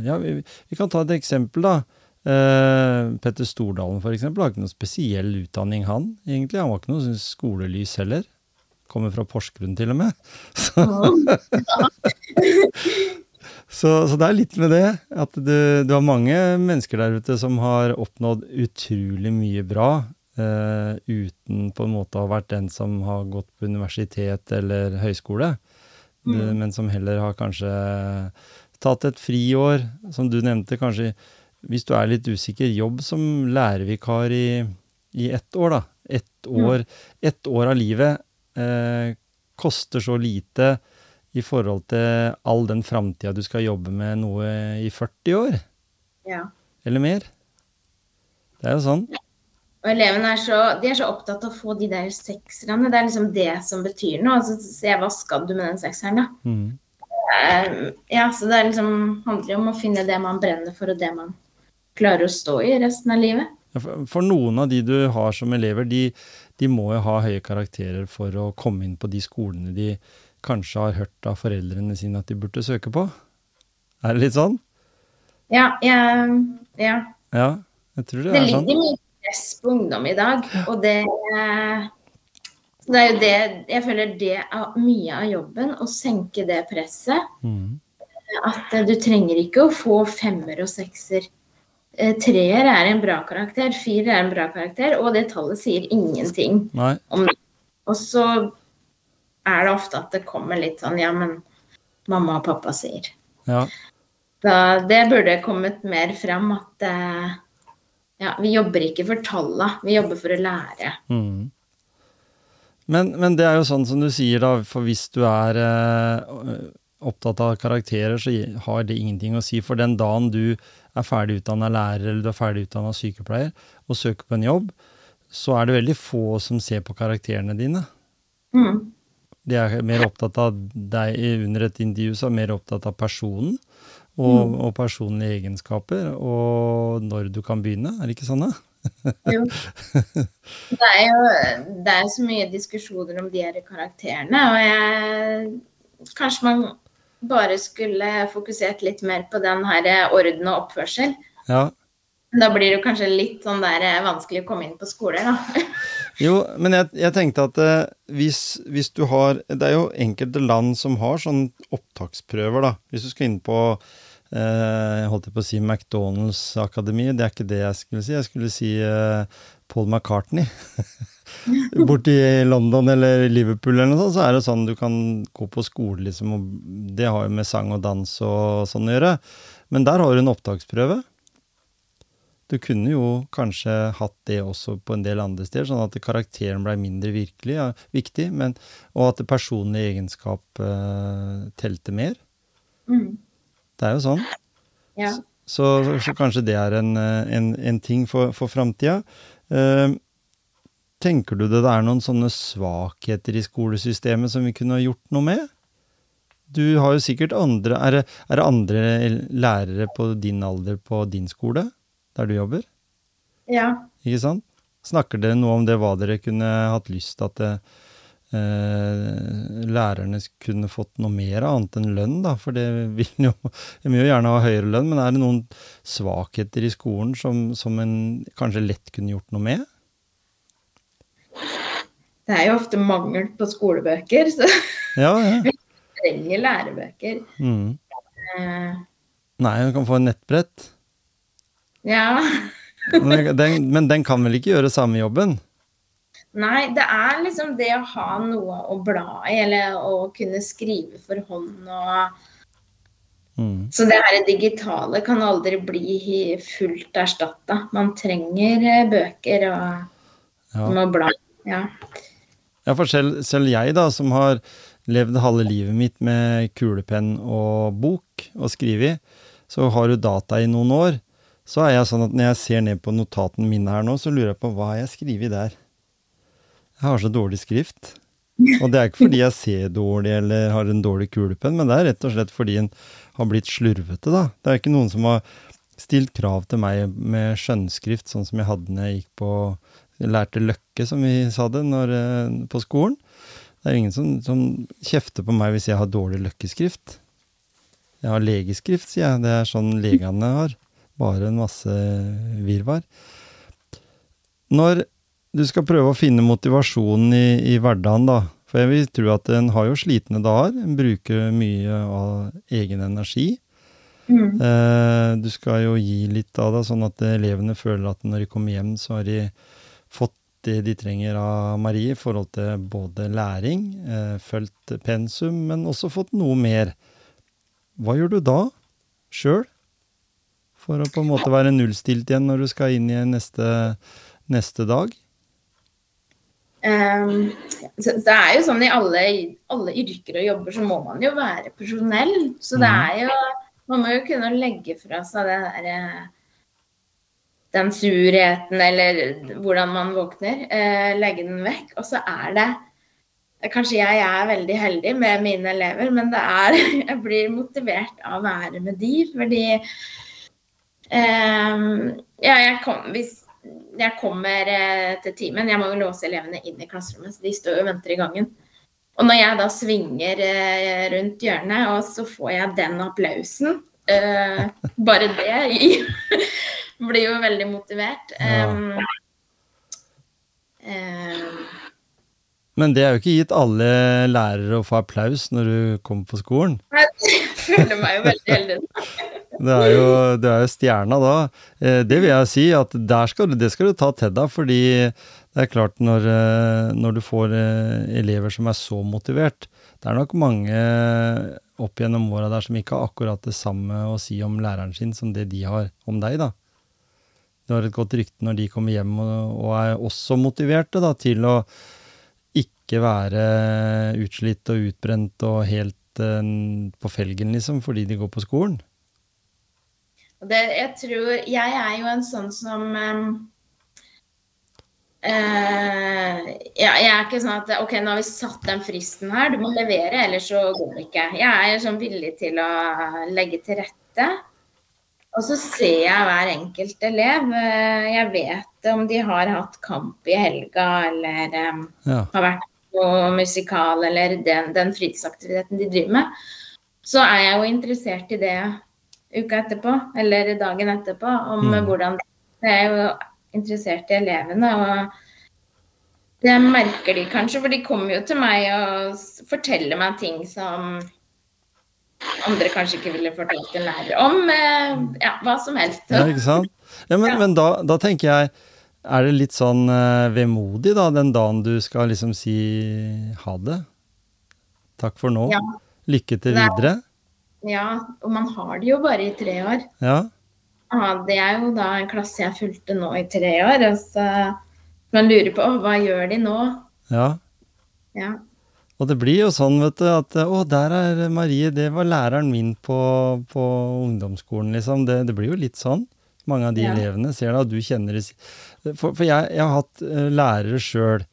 Ja, vi, vi kan ta et eksempel, da. Eh, Petter Stordalen for eksempel, har ikke noe spesiell utdanning, han egentlig. Han var ikke noe skolelys heller. Kommer fra Porsgrunn til og med. Så, så, så, det er litt med det. At du, du, har mange mennesker der ute som har oppnådd utrolig mye bra. Uh, uten på en måte å ha vært den som har gått på universitet eller høyskole. Mm. Det, men som heller har kanskje tatt et friår, som du nevnte. kanskje hvis du er litt usikker, jobb som lærervikar i, i ett år, da. Ett år, ett år av livet eh, koster så lite i forhold til all den framtida du skal jobbe med noe i 40 år. Ja. Eller mer. Det er jo sånn. Og elevene er så, de er så opptatt av å få de der sekserne. Det er liksom det som betyr noe. Altså, se hva skal du med den sekseren, da. Mm. Uh, ja, så det liksom, handler jo om å finne det man brenner for, og det man klarer å stå i resten av livet. For noen av de du har som elever, de, de, må jo ha høye karakterer for å komme inn på de skolene de kanskje har hørt av foreldrene sine at de burde søke på. Er det litt sånn? Ja, jeg, ja. Ja, jeg tror det, Det er sånn. Det ligger mye press på ungdom i dag, og det Det er jo det Jeg føler det er mye av jobben, å senke det presset. Mm. At du trenger ikke å få femmer og sekser. Eh, Treer er en bra karakter, firer er en bra karakter, og det tallet sier ingenting Nei. om det. Og så er det ofte at det kommer litt sånn Ja, men mamma og pappa sier. Ja. Da, det burde kommet mer fram at eh, ja, vi jobber ikke for talla, vi jobber for å lære. Mm. Men, men det er jo sånn som du sier, da, for hvis du er eh, opptatt av karakterer, så har det ingenting å si. For den dagen du er ferdig utdanna lærer eller du er ferdig utdanna sykepleier og søker på en jobb, så er det veldig få som ser på karakterene dine. Mm. De er mer opptatt av deg under et intervju, så er mer opptatt av personen og, og personlige egenskaper, og når du kan begynne. Er det ikke sånn, da? Jo. Det er jo det er så mye diskusjoner om de her karakterene, og jeg Kanskje man bare skulle fokusert litt mer på den her orden og oppførsel. Ja. Da blir det kanskje litt sånn der eh, vanskelig å komme inn på skoler, da. Jo, men jeg, jeg tenkte at eh, hvis, hvis du har Det er jo enkelte land som har sånne opptaksprøver, da. Hvis du skal inn på eh, jeg holdt på å si McDonald's akademi, det er ikke det jeg skulle si. Jeg skulle si eh, Paul McCartney. Borti London eller Liverpool eller noe sånt, så er det sånn du kan gå på skole, liksom, og det har jo med sang og dans og sånn å gjøre. Men der har du en opptaksprøve. Du kunne jo kanskje hatt det også på en del andre steder, sånn at karakteren ble mindre virkelig, ja, viktig, men, og at det personlige egenskap uh, telte mer. Mm. Det er jo sånn. Ja. Så, så, så kanskje det er en, eh, en, en ting for, for framtida. Eh, tenker du det er noen sånne svakheter i skolesystemet som vi kunne ha gjort noe med? Du har jo sikkert andre Er det, er det andre lærere på din alder på din skole, der du jobber? ja. Ikke sant? Snakker dere noe om det, hva dere kunne hatt lyst til at det, eh, lærerne kunne fått noe mer av, annet enn lønn, da? For det vil jo, de vil jo gjerne ha høyere lønn, men er det noen svakheter i skolen som, som en kanskje lett kunne gjort noe med? Det er jo ofte mangel på skolebøker, så Ja, ja. vi trenger lærebøker. Mm. Eh, Nei, du kan få en nettbrett. ja. Men den, men den kan vel ikke gjøre samme jobben? Nei, det er liksom det å ha noe å bla i, eller å kunne skrive for hånd og Mm. Så det her digitale kan aldri bli fullt erstatta. Man trenger eh, bøker og Ja. må bla. Ja. Ja, for selv, selv jeg, da, som har levd halve livet mitt med kulepenn og bok og skrevet, så har du data i noen år, så er jeg sånn at når jeg ser ned på notatene mine her nå, så lurer jeg på hva har jeg skrevet der. Jeg har så dårlig skrift. Og det er ikke fordi jeg ser dårlig eller har en dårlig kulepenn, men det er rett og slett fordi en har blitt slurvete, da. Det er ikke noen som har stilt krav til meg med skjønnskrift, sånn som jeg hadde når jeg gikk på lærte Løkke, som vi sa det, når, eh, på skolen. Det er ingen som, som kjefter på meg hvis jeg har dårlig løkkeskrift. Jeg har legeskrift, sier jeg. Det er sånn legene har. Bare en masse virvar. Når du skal prøve å finne motivasjonen i, i hverdagen, da. For jeg vil tro at en har jo slitne dager. En bruker mye av egen energi. Mm. Eh, du skal jo gi litt av det, sånn at elevene føler at når de kommer hjem, så har de det de trenger av Marie i forhold til både læring, eh, fulgt pensum, men også fått noe mer. Hva gjør du da, sjøl? For å på en måte være nullstilt igjen når du skal inn i neste, neste dag? Um, det er jo sånn i alle, alle yrker og jobber så må man jo være personell. Så det er jo Man må jo kunne legge fra seg det derre Den surheten eller hvordan man våkner. Eh, legge den vekk. Og så er det Kanskje jeg er veldig heldig med mine elever, men det er Jeg blir motivert av å være med de, fordi eh, Ja, jeg kom Hvis jeg kommer eh, til timen. Jeg må jo låse elevene inn i klasserommet, så de står og venter i gangen. Og når jeg da svinger eh, rundt hjørnet, og så får jeg den applausen Eh, bare det blir jo veldig motivert. Ja. Um, Men det er jo ikke gitt alle lærere å få applaus når du kommer på skolen. jeg føler meg jo veldig heldig. Det er jo, det er jo stjerna da. Eh, Det vil jeg si at skal du, det skal du ta til deg, fordi det er klart når, eh, når du får eh, elever som er så motivert Det er nok mange opp gjennom åra der som ikke har akkurat det samme å si om læreren sin som det de har om deg, da. Du har et godt rykte når de kommer hjem og, og er også motiverte da, til å ikke være utslitt og utbrent og helt uh, på felgen, liksom, fordi de går på skolen. Det, jeg tror Jeg er jo en sånn som um, uh, ja, Jeg er ikke sånn at OK, nå har vi satt den fristen her, du må levere, ellers så går det ikke. Jeg er sånn villig til å legge til rette. Og så ser jeg hver enkelt elev. Eh, Jeg vet om de har hatt kamp i helga eller Ja. har vært på musikal eller den, den fritidsaktiviteten de driver med, så er jeg jo interessert i det uka etterpå, eller dagen etterpå, om Mm. hvordan Jeg er jo interessert i elevene, og det merker de kanskje, for de kommer jo til meg og forteller meg ting som andre kanskje ikke ville fortalt en lærer om. eh, Ja, hva som helst. Ja, ikke sant? Ja, men, Ja. men da, da tenker jeg, er det litt sånn eh, vemodig da, den dagen du skal liksom si ha det? Takk for nå. Ja. Lykke til videre. Ja, og man har det jo bare i tre år. Ja, Ja, det er jo da en klasse jeg fulgte nå i tre år. Og så man lurer på hva gjør de nå? ja. Ja. Og det blir jo sånn, vet du, at å, der er Marie, det var læreren min på, på ungdomsskolen, liksom. Det, det blir jo litt sånn. Mange av de Ja. elevene ser det, og du kjenner det. For, for jeg, jeg har hatt eh, lærere sjøl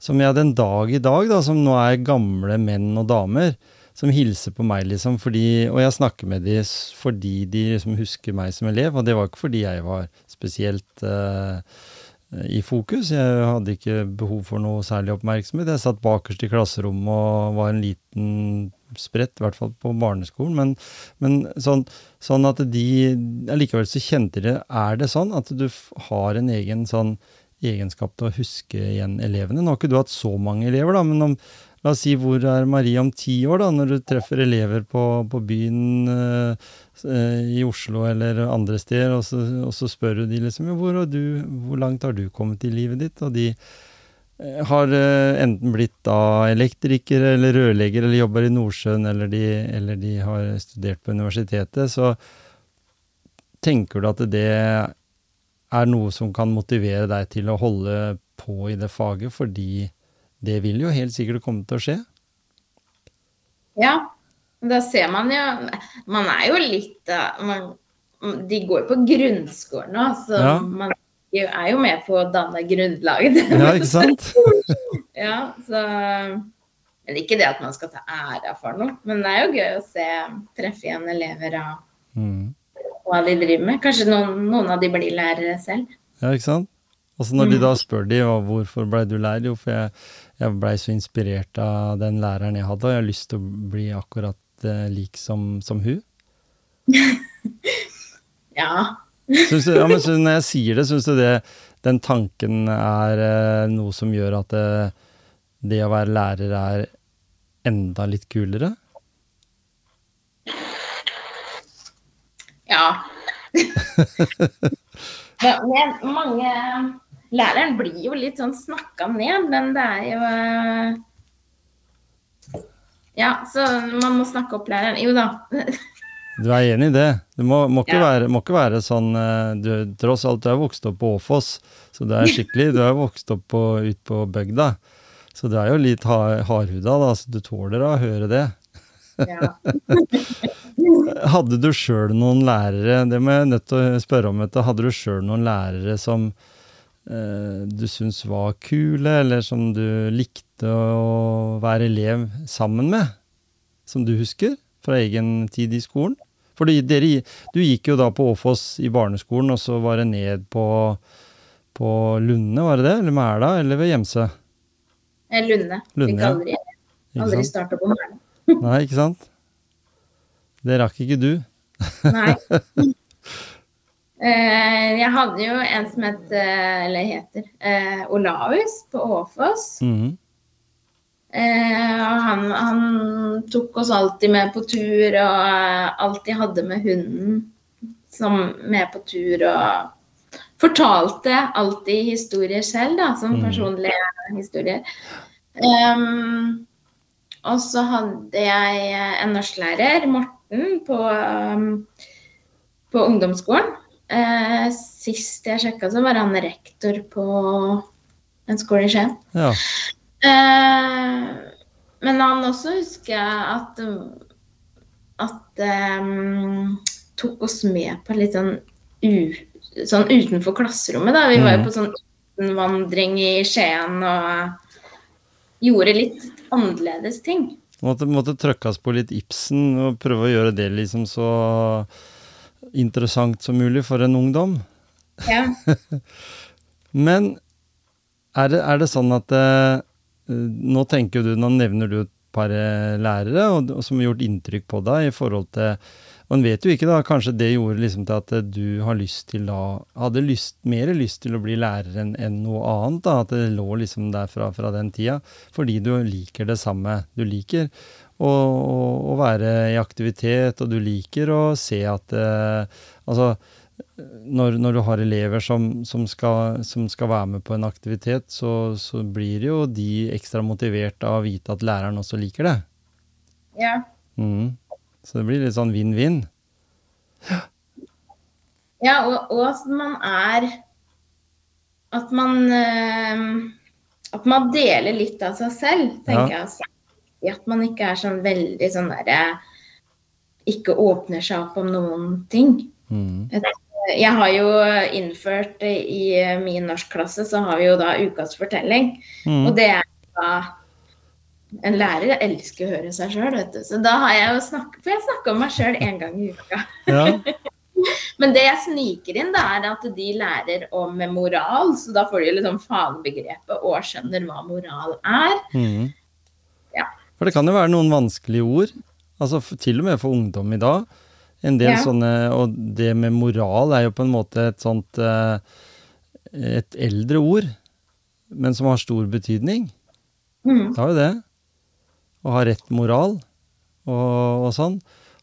som jeg den dag i dag, da, som nå er gamle menn og damer, som hilser på meg, liksom, fordi Og jeg snakker med dem fordi de liksom husker meg som elev, og det var ikke fordi jeg var spesielt eh, i fokus. Jeg hadde ikke behov for noe særlig oppmerksomhet. Jeg satt bakerst i klasserommet og var en liten spredt, i hvert fall på barneskolen. Men, men sånn, sånn at de Allikevel så kjente de Er det sånn at du har en egen sånn egenskap til å huske igjen elevene? Nå har ikke du hatt så mange elever, da, men om, la oss si hvor er Marie om ti år, da, når du treffer elever på, på byen eh, i Oslo eller andre steder, og så, og så spør du de liksom hvor, du, hvor langt har du kommet i livet ditt? Og de eh, har eh, enten blitt da elektrikere eller rørleggere eller jobber i Nordsjøen, eller de, eller de har studert på universitetet, så tenker du at det er noe som kan motivere deg til å holde på i det faget, fordi det vil jo helt sikkert komme til å skje. ja. Da ser man jo Man er jo litt uh, man, De går jo på grunnskolen nå, så Ja. man er jo med på å danne grunnlaget. Ja, ikke sant? ja, så Men ikke det at man skal ta æra for noe, men det er jo gøy å se treffe igjen elever og Mm. hva de driver med. Kanskje noen, noen av de blir lærere selv. Ja, ikke sant? Og så når de da spør de, hvorfor blei du lærer, jo, for jeg, jeg blei så inspirert av den læreren jeg hadde, og jeg har lyst til å bli akkurat eh, lik som, som hun. Ja. Syns du, ja, men når jeg sier det, syns du det, den tanken er eh, noe som gjør at det, det å være lærer er enda litt kulere? Ja. ja men mange Læreren blir jo litt sånn snakka ned, men det er jo eh, Ja, så man må snakke opp læreren. Jo da. Du er enig i det? Det må, må, ikke, Ja. være, må ikke være sånn eh, du, Tross alt, du er vokst opp på Åfoss, så du er skikkelig Du er vokst opp på, ut på bygda. Så du er jo litt hardhuda, da, så du tåler å høre det. Ja. Hadde du sjøl noen lærere, det må jeg nødt til å spørre om, vet hadde du sjøl noen lærere som du syns var kule, eller som du likte å være elev sammen med? Som du husker fra egen tid i skolen? For dere, du gikk jo da på Åfoss i barneskolen, og så var det ned på, på Lunde, var det det? Eller Mæla, eller ved Gjemse? Eh, Lunde. Lunde, Fikk aldri, aldri starta på Mæla. Nei, ikke sant? Det rakk ikke du. Nei. Eh, jeg hadde jo en som het, eh, eller heter, eh, Olaus på Åfoss. Mhm. Eh, og han, han tok oss alltid med på tur, og alltid hadde med hunden som med på tur. Og fortalte alltid historier selv, da, som Mm. personlige historier. Um, og så hadde jeg en norsklærer, Morten, på, um, på ungdomsskolen. Eh, sist jeg sjekka, så var han rektor på en skole i Skien. Ja. Eh, men han også husker jeg at at um, tok oss med på litt sånn, u, sånn utenfor klasserommet. da. Vi var jo Mhm. på sånn utenvandring i Skien og gjorde litt annerledes ting. Måtte, måtte trøkkes på litt Ibsen og prøve å gjøre det liksom så interessant som mulig for en ungdom. Ja. Men er det, er det sånn at eh, Nå tenker du, nå nevner du et par eh, lærere og, og som har gjort inntrykk på deg i forhold til Og en vet jo ikke, da, kanskje det gjorde liksom til at du har lyst da Hadde lyst, mer lyst til å bli lærer enn en noe annet, da. At det lå liksom der fra, fra den tida. Fordi du liker det samme. Du liker å, være i aktivitet, og du liker å se at eh, Altså når, når du har elever som, som, skal, som skal være med på en aktivitet, så, så blir jo de ekstra motivert av å vite at læreren også liker det. ja. Mm. Så det blir litt sånn vinn-vinn. Ja, og, og at man er At man øh, At man deler litt av seg selv, tenker jeg. Altså. At man ikke er sånn veldig sånn derre Ikke åpner seg opp om noen ting. Mm. Jeg har jo innført eh, i min norskklasse, så har vi jo da ukas fortelling. Mm. Og det er da En lærer elsker å høre seg sjøl, vet du. Så da har jeg jo snakket For jeg snakker om meg sjøl én gang i uka. Ja. Men det jeg sniker inn, da, er at de lærer om moral, så da får de liksom fagbegrepet og skjønner hva moral er. Mhm. For det kan jo være noen vanskelige ord, altså til og med for ungdom i dag. En del Ja. sånne, Og det med moral er jo på en måte et sånt eh, Et eldre ord, men som har stor betydning. Mm. Det har jo det. Å ha rett moral og, og sånn.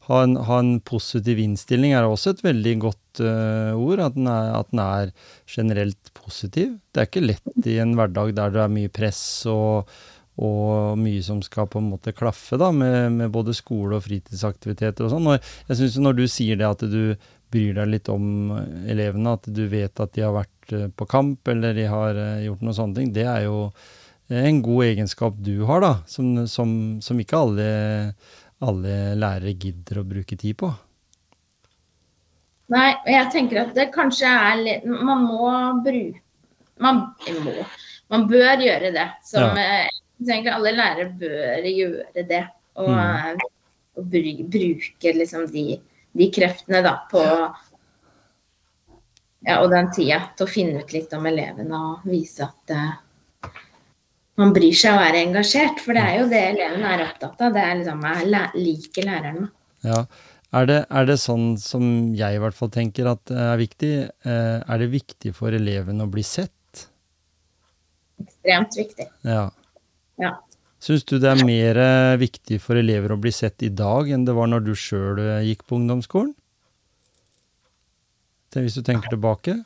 Ha en, ha en positiv innstilling er også et veldig godt uh, ord. At den, er, at den er generelt positiv. Det er ikke lett i en hverdag der det er mye press og, og mye som skal på en måte klaffe, da, med, med både skole og fritidsaktiviteter og sånn. Og jeg syns når du sier det at du bryr deg litt om elevene, at du vet at de har vært eh, på kamp eller de har eh, gjort noen sånne ting, det er jo en god egenskap du har, da, som, som, som ikke alle, alle lærere gidder å bruke tid på. Nei, jeg tenker at det kanskje er litt Man må bruke Man. Man bør gjøre det. Som eh, jeg tenker alle lærere bør gjøre det. Og, Mm. eh, og bru- bruke liksom de, de kreftene da på ja, og den tida til å finne ut litt om elevene og vise at uh, man bryr seg og er engasjert. For det er jo det elevene er opptatt av. Det er liksom jeg liker læreren. Ja. Er det, er det sånn som jeg i hvert fall tenker at er viktig? Eh, Er det viktig for eleven å bli sett? Ekstremt viktig. Ja. Ja. Syns du det er mer eh, viktig for elever å bli sett i dag enn det var når du sjøl gikk på ungdomsskolen? Hvis du tenker tilbake?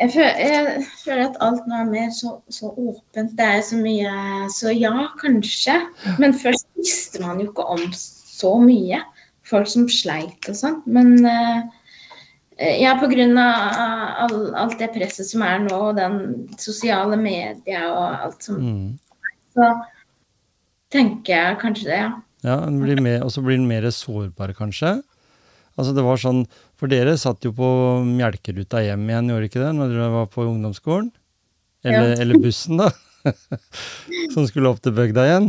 Jeg føler, jeg føler at alt nå er mer så, så åpent. Det er så mye Så ja, kanskje. Men først visste man jo ikke om så mye. Folk som sleit og sånn. Men eh, ja, pga. All, alt det presset som er nå, og den sosiale media og alt som Mm. Så tenker jeg kanskje det, ja. Ja, og så blir den mer sårbar, kanskje. Altså det var sånn, For dere satt jo på melkeruta hjem igjen, gjorde ikke det, når dere var på ungdomsskolen? Eller, Ja. eller bussen, da. Som skulle opp til bygda igjen.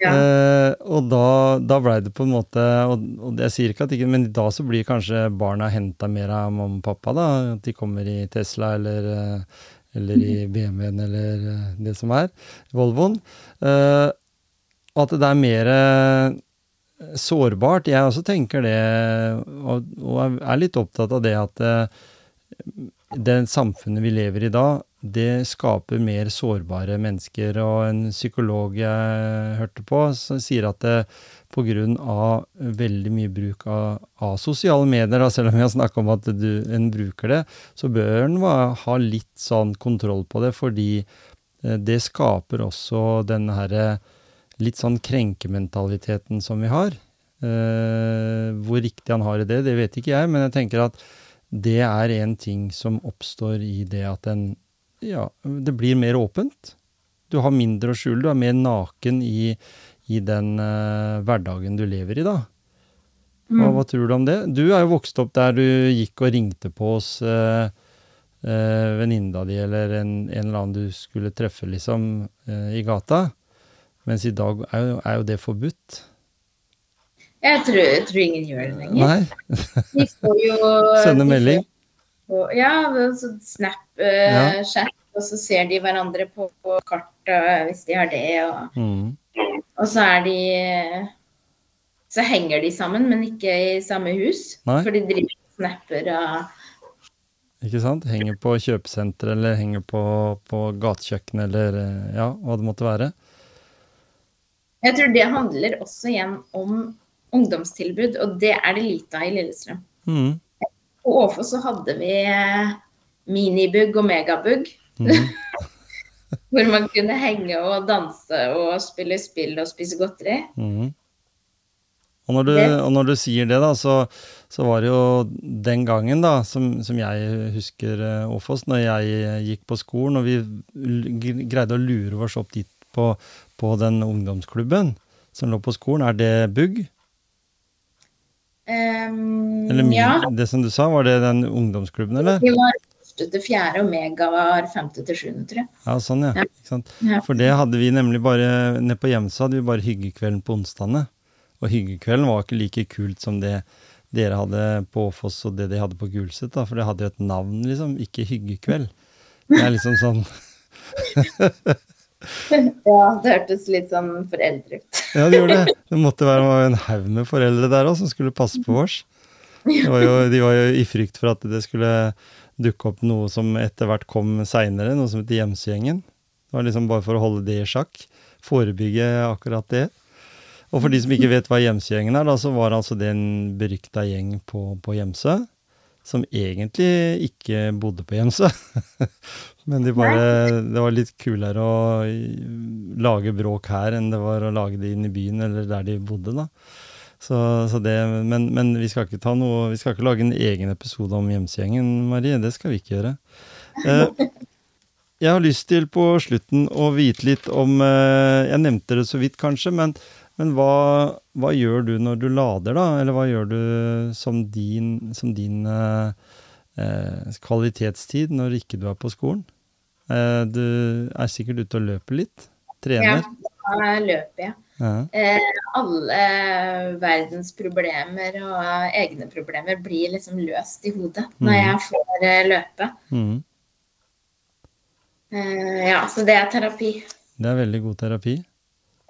Ja. Eh, og da, da blei det på en måte og, og jeg sier ikke at ikke, Men da så blir kanskje barna henta mer av mamma og pappa. da, At de kommer i Tesla eller, eh, eller i BMW-en eller eh, det som er. Volvoen. Eh, at det er mer sårbart. Jeg også tenker det, og, og er litt opptatt av det at eh, det samfunnet vi lever i da, det skaper mer sårbare mennesker. Og en psykolog jeg hørte på, som sier at det, av veldig mye bruk av, av sosiale medier, da, selv om vi har snakka om at du, en bruker det, så bør en ha litt sånn kontroll på det, fordi eh, det skaper også denne herre litt sånn krenkementaliteten som vi har. Eh, hvor riktig han har i det, det vet ikke jeg, men jeg tenker at det er en ting som oppstår i det at en Ja, det blir mer åpent. Du har mindre å skjule, du er mer naken i, i den uh, hverdagen du lever i, da. Hva, mm. hva, tror du om det? Du er jo vokst opp der du gikk og ringte på hos uh, uh, venninna di eller en, en, eller annen du skulle treffe, liksom, i gata. Mens i dag er jo, er jo det forbudt. Jeg tror, jeg tror, ingen gjør det lenger. Nei. De får jo Sende melding? Får, ja, uh, ja. og så ser de hverandre på, på kartet hvis de har det. Og, mm. Og, så er de Så henger de sammen, men ikke i samme hus. Nei. For de driver snapper og Ikke sant? Henger på kjøpesenter eller henger på, på gatekjøkkenet eller ja, hva det måtte være. Jeg tror det handler også igjen om ungdomstilbud, og det er det lite av i Lillestrøm. Mm. På Åfos så hadde vi eh, minibugg og megabugg. Mm. hvor man kunne henge og danse og spille spill og spise godteri. Mm. Og, når du, og når du, sier det, da, så, så, var det jo den gangen, da, som, som jeg husker uh, Åfoss, når jeg gikk på skolen og vi greide å lure oss opp dit på, på den ungdomsklubben som lå på skolen, er det Bugg? Um, eller min, ja. det som du sa, var det den ungdomsklubben, eller? Det var første til fjerde, og Mega var femte til sjuende, tror jeg. Ja, sånn, ja. ja. For det hadde vi nemlig bare Nede på Hjemsa hadde vi bare hyggekvelden på onsdagene. Og hyggekvelden var ikke like kult som det dere hadde på Åfoss og det de hadde på Gulset, da, for det hadde jo et navn, liksom. Ikke hyggekveld. Det er liksom sånn ja, det hørtes litt sånn foreldre ut. ja, det gjorde det. Det måtte være en haug med foreldre der òg som skulle passe på oss. Var jo, de var jo i frykt for at det skulle dukke opp noe som etter hvert kom seinere, noe som heter Gjemsegjengen. Det var liksom bare for å holde det i sjakk. Forebygge akkurat det. Og for de som ikke vet hva Gjemsegjengen er, da, så var altså det en berykta gjeng på, på Gjemsø som egentlig ikke bodde på Gjemsø. Men de bare, det var litt kulere å lage bråk her enn det var å lage det inn i byen eller der de bodde. da. Så, så det, men, men, vi skal noe, vi skal ikke lage en egen episode om Gjemsegjengen, Marie. Det skal vi ikke gjøre. Eh, jeg har lyst til på slutten å vite litt om eh, Jeg nevnte det så vidt, kanskje, men, men hva, hva, gjør du når du lader, da? Eller hva gjør du som din, som din eh, eh, kvalitetstid når ikke du er på skolen? Eh, du er sikkert ute og løper litt? Trener? Ja, da løper jeg. Ja. Eh, alle verdens problemer og egne problemer blir liksom løst i hodet mm. når jeg får eh, løpe. Mm. Eh, ja, så det er terapi. Det er veldig god terapi.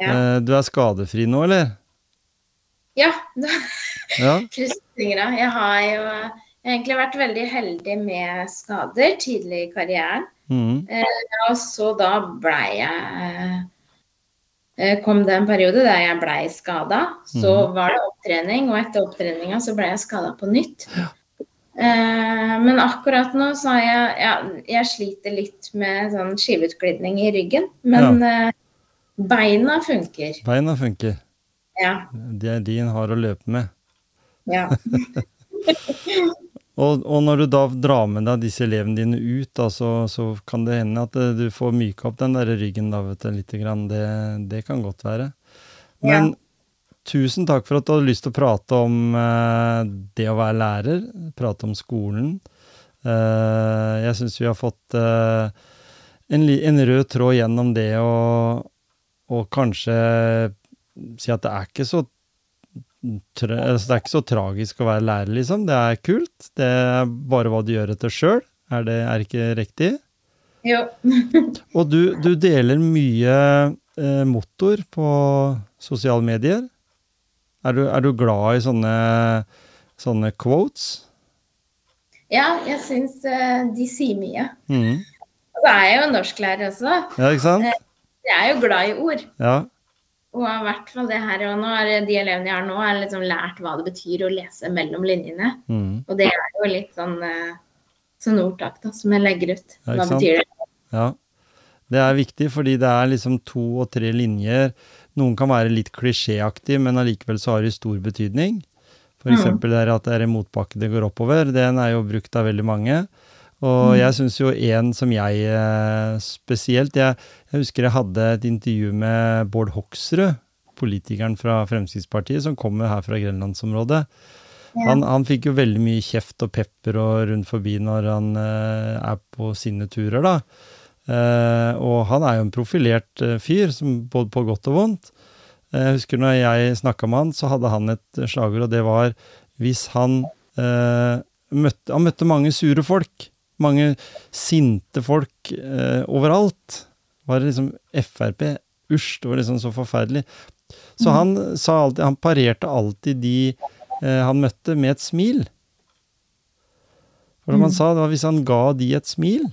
Ja. Eh, du er skadefri nå, eller? Ja. ja. Krysser fingra. Jeg har jo egentlig vært veldig heldig med skader tidlig i karrieren. Mm. Eh, og så da blei jeg eh, Kom det en periode der jeg blei skada. Så mm. var det opptrening, og etter opptreninga så blei jeg skada på nytt. Ja. Eh, men akkurat nå så har jeg ja, Jeg sliter litt med sånn skiveutglidning i ryggen. Men ja. Eh, beina funker. Beina funker. Ja. Det er de en har å løpe med. Ja. Og, og, når du da drar med deg disse elevene dine ut, da, så, så, kan det hende at eh, du får myka opp den der ryggen da, vet du, litt. Grann. Det, det kan godt være. Men ja. tusen takk for at du hadde lyst til å prate om eh, det å være lærer, prate om skolen. Eh, jeg syns vi har fått eh, en, en, rød tråd gjennom det å og kanskje si at det er ikke så det er ikke så tragisk å være lærer, liksom. Det er kult. Det er bare hva du gjør etter sjøl. Er det er ikke riktig? Jo. og du, du, deler mye eh, motor på sosiale medier. Er du, er du glad i sånne, sånne quotes? Ja, jeg syns eh, de sier mye. Mm. Og så er jeg jo norsklærer også. Ja, ikke sant? Jeg er jo glad i ord. Ja. Og i hvert fall det her, og nå er de elevene jeg har nå, har liksom lært hva det betyr å lese mellom linjene. Mm. Og det er jo litt sånn uh, sånn ordtak da, som jeg legger ut. Hva ja, betyr det? Ja. Det er viktig, fordi det er liksom to og tre linjer. Noen kan være litt klisjéaktig, men allikevel så har de stor betydning. For Mm. det at det er en motbakke det går oppover. Den er jo brukt av veldig mange. Og Mm. jeg syns jo en som jeg eh, spesielt jeg, jeg husker jeg hadde et intervju med Bård Hoksrud, politikeren fra Fremskrittspartiet, som kommer her fra grenlandsområdet. Han, han fikk jo veldig mye kjeft og pepper og rundt forbi når han eh, er på sine turer, da. Eh, og han er jo en profilert eh, fyr, som, både på godt og vondt. Eh, Jeg husker når jeg snakka med han, så hadde han et slagord, og det var hvis han eh, møtte Han møtte mange sure folk. Mange sinte folk eh, overalt. Var det liksom Frp? Usj, det var liksom så forferdelig. Så han sa alltid Han parerte alltid de eh, han møtte, med et smil. For som han sa, det var hvis han ga de et smil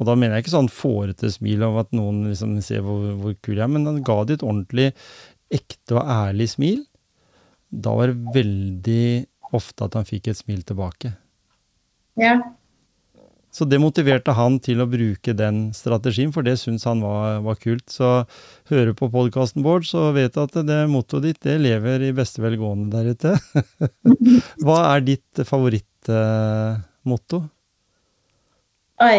Og da mener jeg ikke sånn fårete smil om at noen liksom ser hvor, hvor kul jeg er, men han ga de et ordentlig ekte og ærlig smil. Da var det veldig ofte at han fikk et smil tilbake. Ja. Så det motiverte han til å bruke den strategien, for det syntes han var, var kult. Så hører du på podkasten, Bård, så vet du at det mottoet ditt det lever i beste velgående der ute. Hva er ditt favorittmotto? Oi.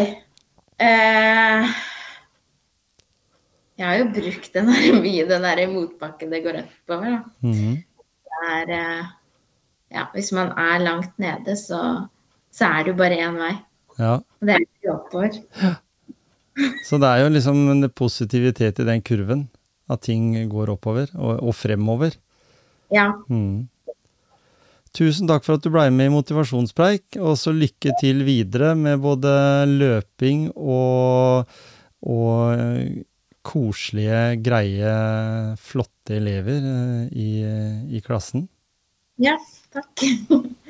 Eh, jeg har jo brukt den der mye, den der motbakken det går oppover. Da. -hmm. Er eh, Ja, hvis man er langt nede, så, så er det jo bare én vei. Ja. Og det er ikke oppover. Så det er jo liksom en positivitet i den kurven. At ting går oppover og, og fremover. Ja. Mm. Tusen takk for at du ble med i Motivasjonspreik, og så lykke til videre med både løping og, og koselige, greie, flotte elever eh, i, i klassen. Ja, takk.